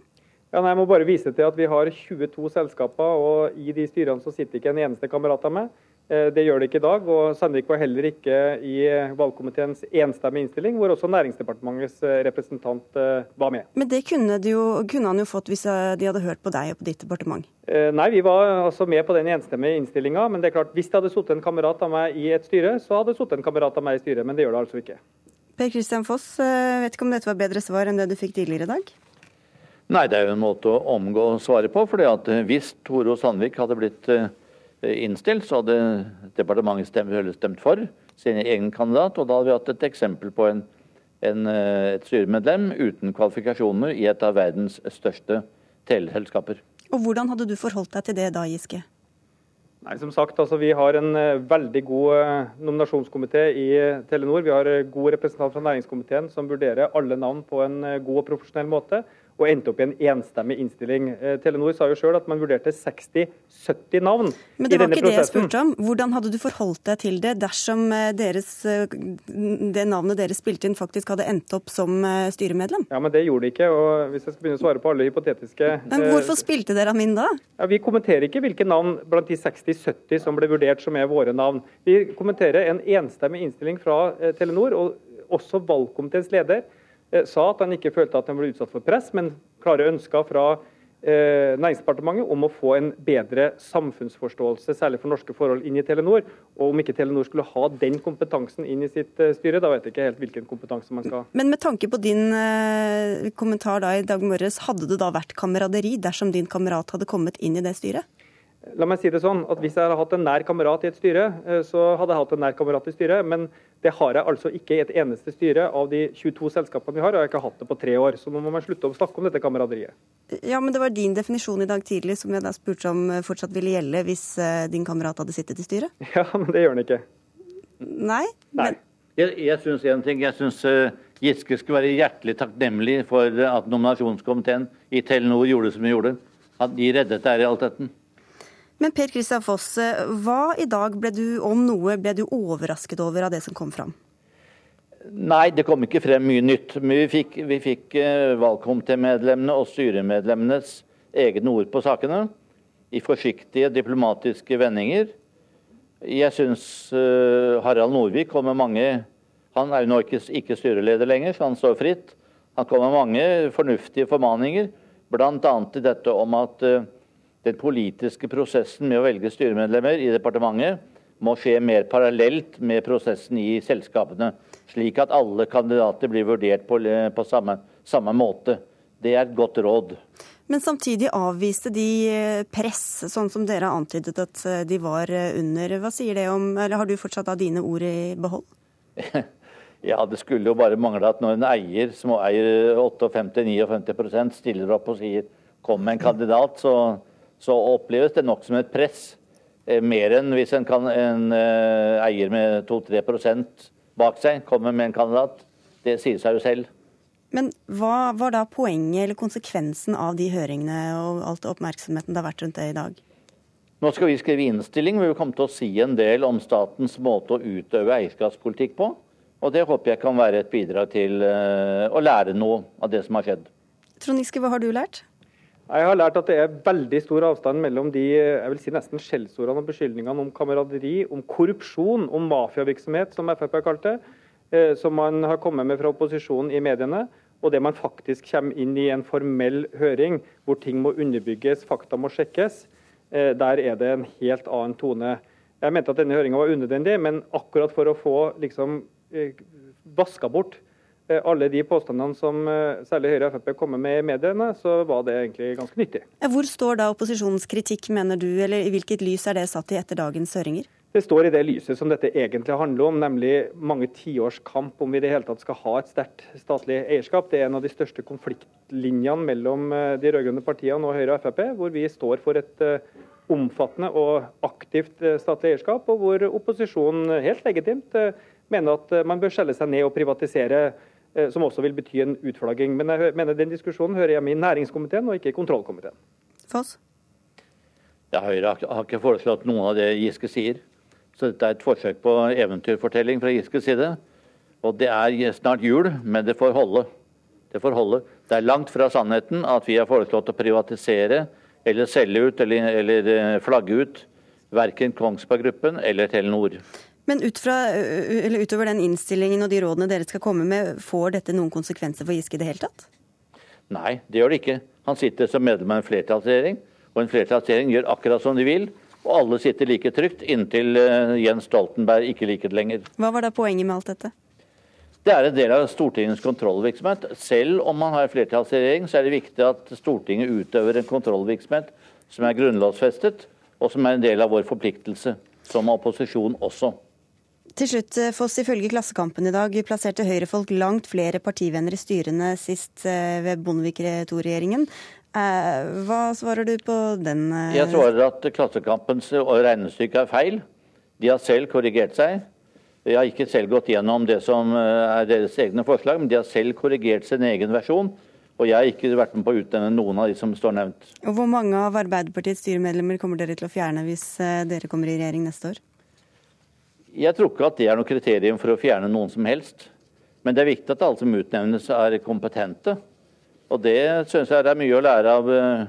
Ja, nei, jeg må bare vise til at Vi har 22 selskaper, og i de styrene så sitter ikke en eneste kamerat av meg. Eh, det gjør det ikke i dag. og Sandvik var heller ikke i valgkomiteens enstemmige innstilling, hvor også Næringsdepartementets eh, representant eh, var med. Men det kunne, jo, kunne, han jo fått hvis de hadde hørt på deg og på ditt departement? Nei, vi var altså med på den enstemmige innstillinga. Men det er klart, hvis det hadde sittet en kamerat av meg i et styre, så hadde det sittet en kamerat av meg i styret. Men det gjør det altså ikke. Per Kristian Foss, vet ikke om dette var bedre svar enn det du fikk tidligere i dag? Nei, det er jo en måte å omgå svaret på. fordi at hvis Toro Sandvik hadde blitt Eh, innstilt, så hadde departementet stemt, stemt for sin egen kandidat. Og da hadde vi hatt et eksempel på en, en, eh, et styremedlem uten kvalifikasjoner i et av verdens største teleselskaper. Og Hvordan hadde du forholdt deg til det da, Giske? Nei, som sagt, altså, Vi har en veldig god nominasjonskomité i Telenor. Vi har god representant fra næringskomiteen som vurderer alle navn på en god og profesjonell måte og endte opp i en enstemmig innstilling. Eh, Telenor sa jo sjøl at man vurderte 60-70 navn i denne prosessen. Men det var ikke det jeg spurte om. Hvordan hadde du forholdt deg til det dersom eh, deres, eh, det navnet dere spilte inn faktisk hadde endt opp som styremedlem? Ja, men det gjorde det ikke. og Hvis jeg skal begynne å svare på alle hypotetiske Men Hvorfor spilte dere ham inn da? Ja, Vi kommenterer ikke hvilke navn blant de 60-70 som ble vurdert som er våre navn. Vi kommenterer en enstemmig innstilling fra Telenor, og også valgkomiteens leder sa at han ikke følte at han ble utsatt for press, men klare ønsker fra eh, Næringsdepartementet om å få en bedre samfunnsforståelse, særlig for norske forhold, inn i Telenor. Og om ikke Telenor skulle ha den kompetansen inn i sitt eh, styre, da vet jeg ikke helt hvilken kompetanse man skal ha. Men med tanke på din eh, kommentar da i dag morges, hadde det da vært kameraderi dersom din kamerat hadde kommet inn i det styret? La meg si det sånn, at Hvis jeg hadde hatt en nær kamerat i et styre, eh, så hadde jeg hatt en nær kamerat i styret. Men det har jeg altså ikke i et eneste styre av de 22 selskapene vi har. Og jeg har ikke hatt det på tre år. Så nå må man slutte å snakke om dette kameraderiet. Ja, men det var din definisjon i dag tidlig som jeg da spurte om eh, fortsatt ville gjelde hvis eh, din kamerat hadde sittet i styret? Ja, men det gjør den ikke. Nei? Nei. Men... Jeg, jeg syns en ting. Jeg syns Giske skulle være hjertelig takknemlig for at nominasjonskomiteen i Telenor gjorde som de gjorde. At de reddet det her i realiteten. Men Per Kristian Foss, hva i dag ble du, om noe, ble du overrasket over av det som kom fram? Nei, det kom ikke frem mye nytt. Men vi fikk, vi fikk uh, valgkomitémedlemmene og styremedlemmenes egne ord på sakene. I forsiktige diplomatiske vendinger. Jeg syns uh, Harald Norvik kom med mange Han er jo nå ikke, ikke styreleder lenger, så han står fritt. Han kom med mange fornuftige formaninger, bl.a. til dette om at uh, den politiske prosessen med å velge styremedlemmer i departementet må skje mer parallelt med prosessen i selskapene, slik at alle kandidater blir vurdert på, på samme, samme, måte. Det er et godt råd. Men samtidig avviste de eh, press, sånn som dere har antydet at eh, de var eh, under. Hva sier det om, eller Har du fortsatt av dine ord i behold? ja, det skulle jo bare mangle at når en eier som eier 58-59% stiller opp og sier kom med en kandidat, så så oppleves det nok som et press. Eh, mer enn hvis en, kan, en uh, eier med 2-3% bak seg kommer med en kandidat. Det sier seg jo selv. Men hva var da poenget eller konsekvensen av de høringene og alt oppmerksomheten det har vært rundt det i dag? Nå skal vi skrive innstilling hvor vi kommer til å si en del om statens måte å utøve eierskapspolitikk på. Og det håper jeg kan være et bidrag til uh, å lære noe av det som har skjedd. Trond Giske, hva har du lært? Jeg har lært at det er veldig stor avstand mellom de jeg vil si nesten skjellsordene og beskyldningene om kameraderi, om korrupsjon, om mafiavirksomhet, som Frp har kalt det, eh, som man har kommet med fra opposisjonen i mediene, og det man faktisk kommer inn i en formell høring hvor ting må underbygges, fakta må sjekkes, eh, der er det en helt annen tone. Jeg mente at denne høringa var unødvendig, men akkurat for å få liksom eh, vaska bort alle de påstandene som særlig Høyre og Frp kommer med i mediene, så var det egentlig ganske nyttig. Hvor står da opposisjonens kritikk, mener du, eller i hvilket lys er det satt i etter dagens høringer? Det står i det lyset som dette egentlig handler om, nemlig mange tiårs kamp om vi i det hele tatt skal ha et sterkt statlig eierskap. Det er en av de største konfliktlinjene mellom eh, de rød-grønne partiene og Høyre og Frp, hvor vi står for et eh, omfattende og aktivt eh, statlig eierskap, og hvor opposisjonen helt legitimt mener at man bør skjelle seg ned og privatisere, som også vil bety en utflagging. Men jeg mener den diskusjonen hører hjemme i næringskomiteen og ikke i kontrollkomiteen. Foss? Ja, Høyre har ikke foreslått noe av det Giske sier. Så dette er et forsøk på eventyrfortelling fra Giskes side. Og det er snart jul, men det får holde. Det får holde. Det er langt fra sannheten at vi har foreslått å privatisere eller selge ut eller, eller eh, flagge ut verken Kongsberg Gruppen eller Telenor. Men ut fra, utover den innstillingen og de rådene dere skal komme med, får dette noen konsekvenser for Giske i det hele tatt? Nei, det gjør det ikke. Han sitter som medlem av en flertallsregjering, og en flertallsregjering gjør akkurat som de vil. Og alle sitter like trygt inntil Jens Stoltenberg ikke liker det lenger. Hva var da poenget med alt dette? Det er en del av Stortingets kontrollvirksomhet. Selv om man har flertallsregjering, så er det viktig at Stortinget utøver en kontrollvirksomhet som er grunnlovsfestet, og som er en del av vår forpliktelse som opposisjon også. Til slutt, eh, Foss, ifølge Klassekampen i dag plasserte Høyre-folk langt flere partivenner i styrene sist eh, ved Bondevik II-regjeringen. Eh, hva svarer du på den? Jeg svarer at Klassekampens regnestykke er feil. De har selv korrigert seg. Jeg har ikke selv gått gjennom det som er deres egne forslag, men de har selv korrigert sin egen versjon. Og jeg har ikke vært med på å utnevne noen av de som står nevnt. Og Hvor mange av Arbeiderpartiets styremedlemmer kommer dere til å fjerne hvis dere kommer i regjering neste år? Jeg tror ikke at det er noe kriterium for å fjerne noen som helst. Men det er viktig at alle som utnevnes er kompetente. Og det syns jeg det er mye å lære av eh,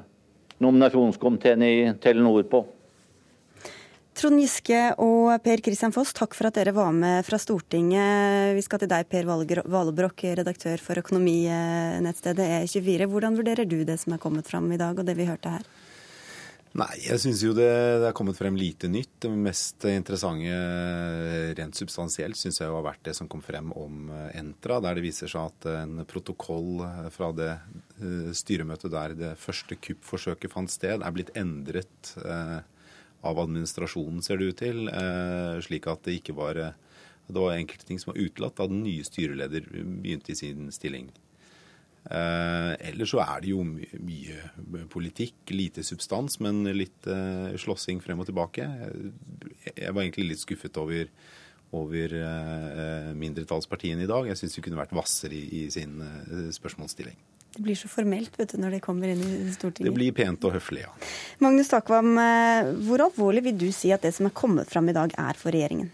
nominasjonskomiteen i Telenor på. Trond Giske og Per Christian Foss, takk for at dere var med fra Stortinget. Vi skal til deg, Per Valebrokk, redaktør for økonominettstedet E24. Hvordan vurderer du det som er kommet fram i dag, og det vi hørte her? Nei, jeg syns jo det, det, er kommet frem lite nytt. Det mest interessante rent substansielt syns jeg jo har vært det som kom frem om eh, Entra, der det viser seg at en protokoll eh, fra det eh, styremøtet der det første kuppforsøket fant sted, er blitt endret av administrasjonen, ser det ut til, slik at det ikke var det var enkelte ting som var utelatt da den nye styreleder begynte i sin stilling. Eh, ellers så er det jo mye, mye politikk, lite substans, men litt eh, slåssing frem og tilbake. Jeg var egentlig litt skuffet over, over eh, mindretallspartiene i dag. Jeg syns de kunne vært hvassere i, i sin eh, spørsmålsstilling. Det blir så formelt vet du, når de kommer inn i Stortinget. Det blir pent og høflig, ja. Magnus Takvam, hvor alvorlig vil du si at det som er kommet fram i dag, er for regjeringen?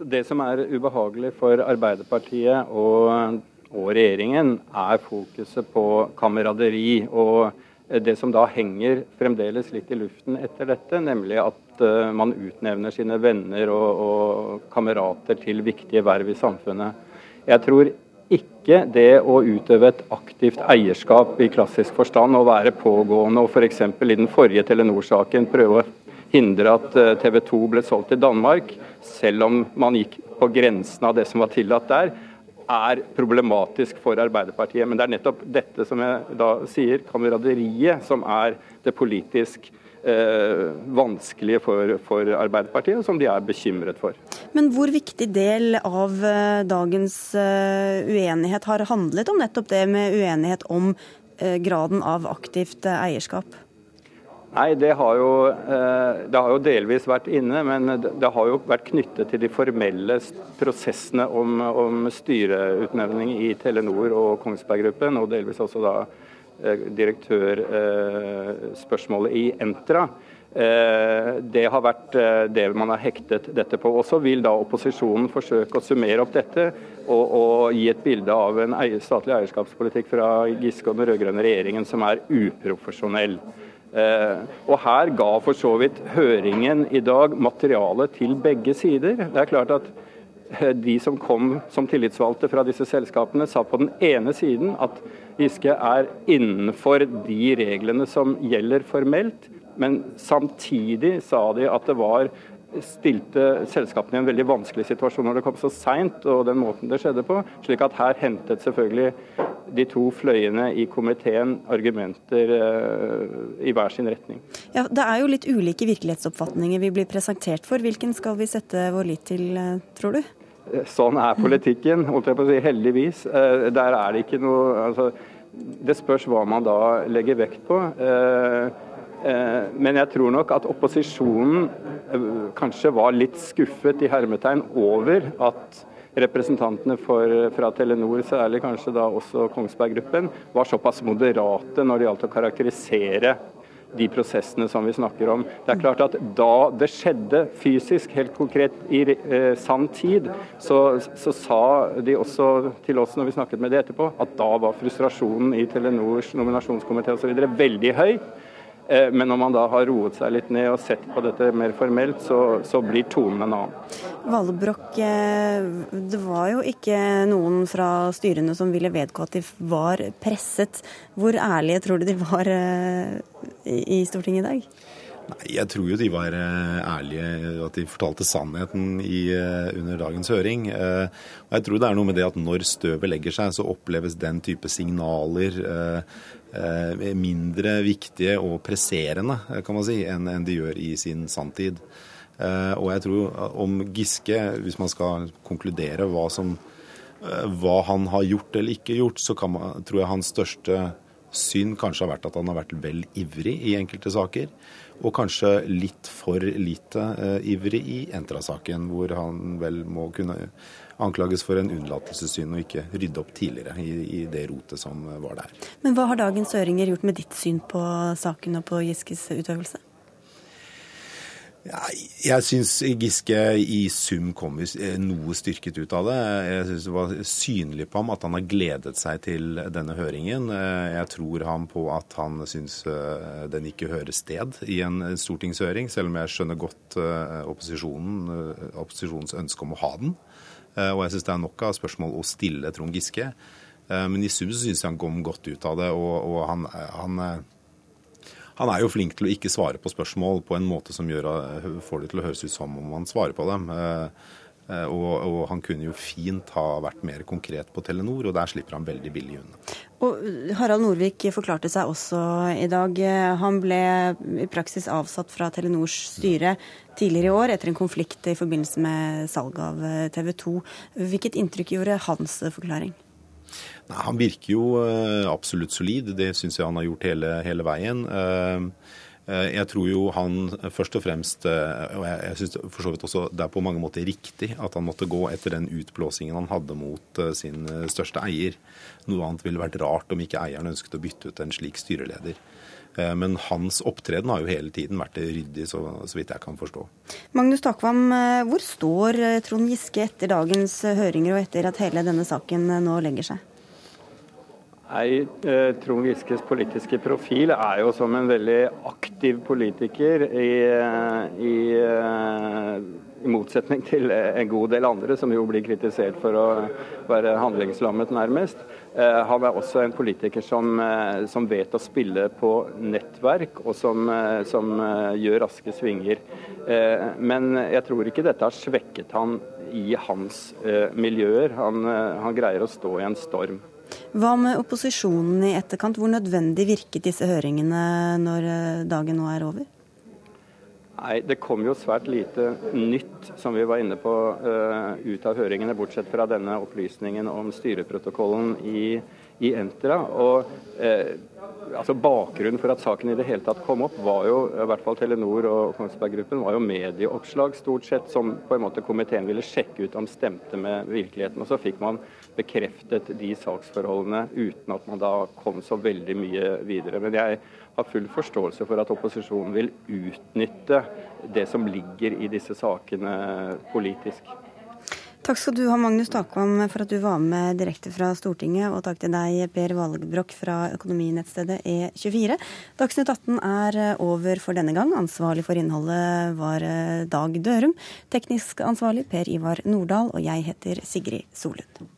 Det som er ubehagelig for Arbeiderpartiet og og regjeringen er fokuset på kameraderi. og det som da henger fremdeles litt i luften etter dette, nemlig at uh, man utnevner sine venner og, og, kamerater til viktige verv i samfunnet. Jeg tror ikke det å utøve et aktivt eierskap i klassisk forstand, å være pågående og f.eks. i den forrige Telenor-saken prøve å hindre at eh, TV 2 ble solgt til Danmark, selv om man gikk på grensen av det som var tillatt der, er problematisk for Arbeiderpartiet. Men det er nettopp dette som jeg da sier, kameraderiet, som er det politisk eh, vanskelige for, for, Arbeiderpartiet, og som de er bekymret for. Men hvor viktig del av eh, dagens uh, uenighet har handlet om nettopp det med uenighet om uh, graden av aktivt eierskap? Nei, det har, jo, eh, det har, jo, delvis vært inne, men det har jo vært knyttet til de formelle prosessene om, om styreutnevning i Telenor og Kongsberg Gruppen, og delvis også da eh, direktørspørsmålet i Entra. Eh, det har vært det man har hektet dette på. Og Så vil da opposisjonen forsøke å summere opp dette og, og gi et bilde av en statlig eierskapspolitikk fra Giske og den rød-grønne regjeringen som er uprofesjonell. Eh, og Her ga for så vidt høringen i dag materiale til begge sider. Det er klart at de som kom som tillitsvalgte fra disse selskapene, sa på den ene siden at Giske er innenfor de reglene som gjelder formelt, men samtidig sa de at det var stilte selskapene i en veldig vanskelig situasjon når det kom så seint og den måten det skjedde på. slik at her hentet selvfølgelig de to fløyene i komiteen argumenter uh, i hver sin retning. Ja, Det er jo litt ulike virkelighetsoppfatninger vi blir presentert for. Hvilken skal vi sette vår lit til, uh, tror du? Eh, sånn er politikken, holdt jeg på å si. Heldigvis. Der er det ikke noe altså, Det spørs hva man da legger vekt på. Men jeg tror nok at opposisjonen kanskje var litt skuffet i hermetegn over at representantene for, fra Telenor, særlig kanskje da også Kongsberg Gruppen, var såpass moderate når det gjaldt å karakterisere de prosessene som vi snakker om. Det er klart at Da det skjedde fysisk, helt konkret i eh, sann tid, så, så, sa de også til oss når vi snakket med de etterpå, at da var frustrasjonen i Telenors nominasjonskomité veldig høy. Eh, men når man da har roet seg litt ned og sett på dette mer formelt, så, så blir tonen en annen. Valbrokk, eh, det var jo ikke noen fra styrene som ville vedgå at de var presset. Hvor ærlige tror du de var eh, i Stortinget i dag? Nei, Jeg tror jo de var ærlige, at de fortalte sannheten i, under dagens høring. Og jeg tror det er noe med det at når støvet legger seg, så oppleves den type signaler Eh, mindre viktige og presserende kan man si, enn de gjør i sin sanntid. Eh, og jeg tror om Giske, hvis man skal konkludere hva, som, eh, hva han har gjort eller ikke gjort, så man, tror jeg hans største synd kanskje har vært at han har vært vel ivrig i enkelte saker. Og kanskje litt for lite ivrig i Entra-saken, hvor han vel må kunne anklages for en unnlatelsessyn og ikke rydde opp tidligere i, i, det rotet som var der. Men hva har dagens høringer gjort med ditt syn på saken og på Giskes utøvelse? Jeg syns Giske i sum kom noe styrket ut av det. Jeg syns det var synlig på ham at han har gledet seg til denne høringen. Jeg tror han på at han syns eh, den ikke hører sted i en stortingshøring, selv om jeg skjønner godt eh, opposisjonen, eh, opposisjonens ønske om å ha den. Eh, og jeg syns det er nok av spørsmål å stille Trond Giske. Eh, men i sum syns jeg han kom godt ut av det. Og, og han, han, han, er jo flink til å ikke svare på spørsmål på en måte som gjør, får det til å høres ut som om han svarer på dem. Eh, og, og, han kunne jo fint ha vært mer konkret på Telenor, og der slipper han veldig billig unna. Og Harald Norvik forklarte seg også i dag. Han ble i praksis avsatt fra Telenors styre tidligere i år etter en konflikt i forbindelse med salg av TV 2. Hvilket inntrykk gjorde hans forklaring? Nei, han virker jo eh, absolutt solid. Det syns jeg han har gjort hele, hele veien. Uh, Eh, jeg tror jo han først og fremst eh, Og jeg, syns for så vidt også det er på mange måter riktig at han måtte gå etter den utblåsingen han hadde mot eh, sin største eier. Noe annet ville vært rart om ikke eieren ønsket å bytte ut en slik styreleder. Men hans opptreden har jo hele tiden vært ryddig, så, så vidt jeg kan forstå. Magnus Takvam, hvor står Trond Giske etter dagens høringer og etter at hele denne saken nå legger seg? Nei, eh, Trond Giskes politiske profil er jo som en veldig aktiv politiker, i, eh, i, eh, i, motsetning til en god del andre som jo blir kritisert for å være handlingslammet, nærmest. Han er også en politiker som, som vet å spille på nettverk, og som, som, gjør raske svinger. Men jeg tror ikke dette har svekket han i hans miljøer. Han, han greier å stå i en storm. Hva med opposisjonen i etterkant? Hvor nødvendig virket disse høringene når eh, dagen nå er over? Nei, Det kom jo svært lite nytt, som vi var inne på, uh, ut av høringene, bortsett fra denne opplysningen om styreprotokollen i, i Entra. Og eh, altså Bakgrunnen for at saken i det hele tatt kom opp, var jo i hvert fall Telenor og Kongsberg Gruppen, var jo medieoppslag stort sett, som på en måte komiteen ville sjekke ut om stemte med virkeligheten. Og så fikk man bekreftet de saksforholdene uten at man da kom så veldig mye videre. Men jeg har full forståelse for at opposisjonen vil utnytte det som ligger i disse sakene politisk. Takk skal du ha, Magnus Takvam, for at du var med direkte fra Stortinget. Og takk til deg, Per Valgebrokk fra økonominettstedet E24. Dagsnytt 18 er over for denne gang. Ansvarlig for innholdet var Dag Dørum. Teknisk ansvarlig Per Ivar Nordahl, og jeg heter Sigrid Solund.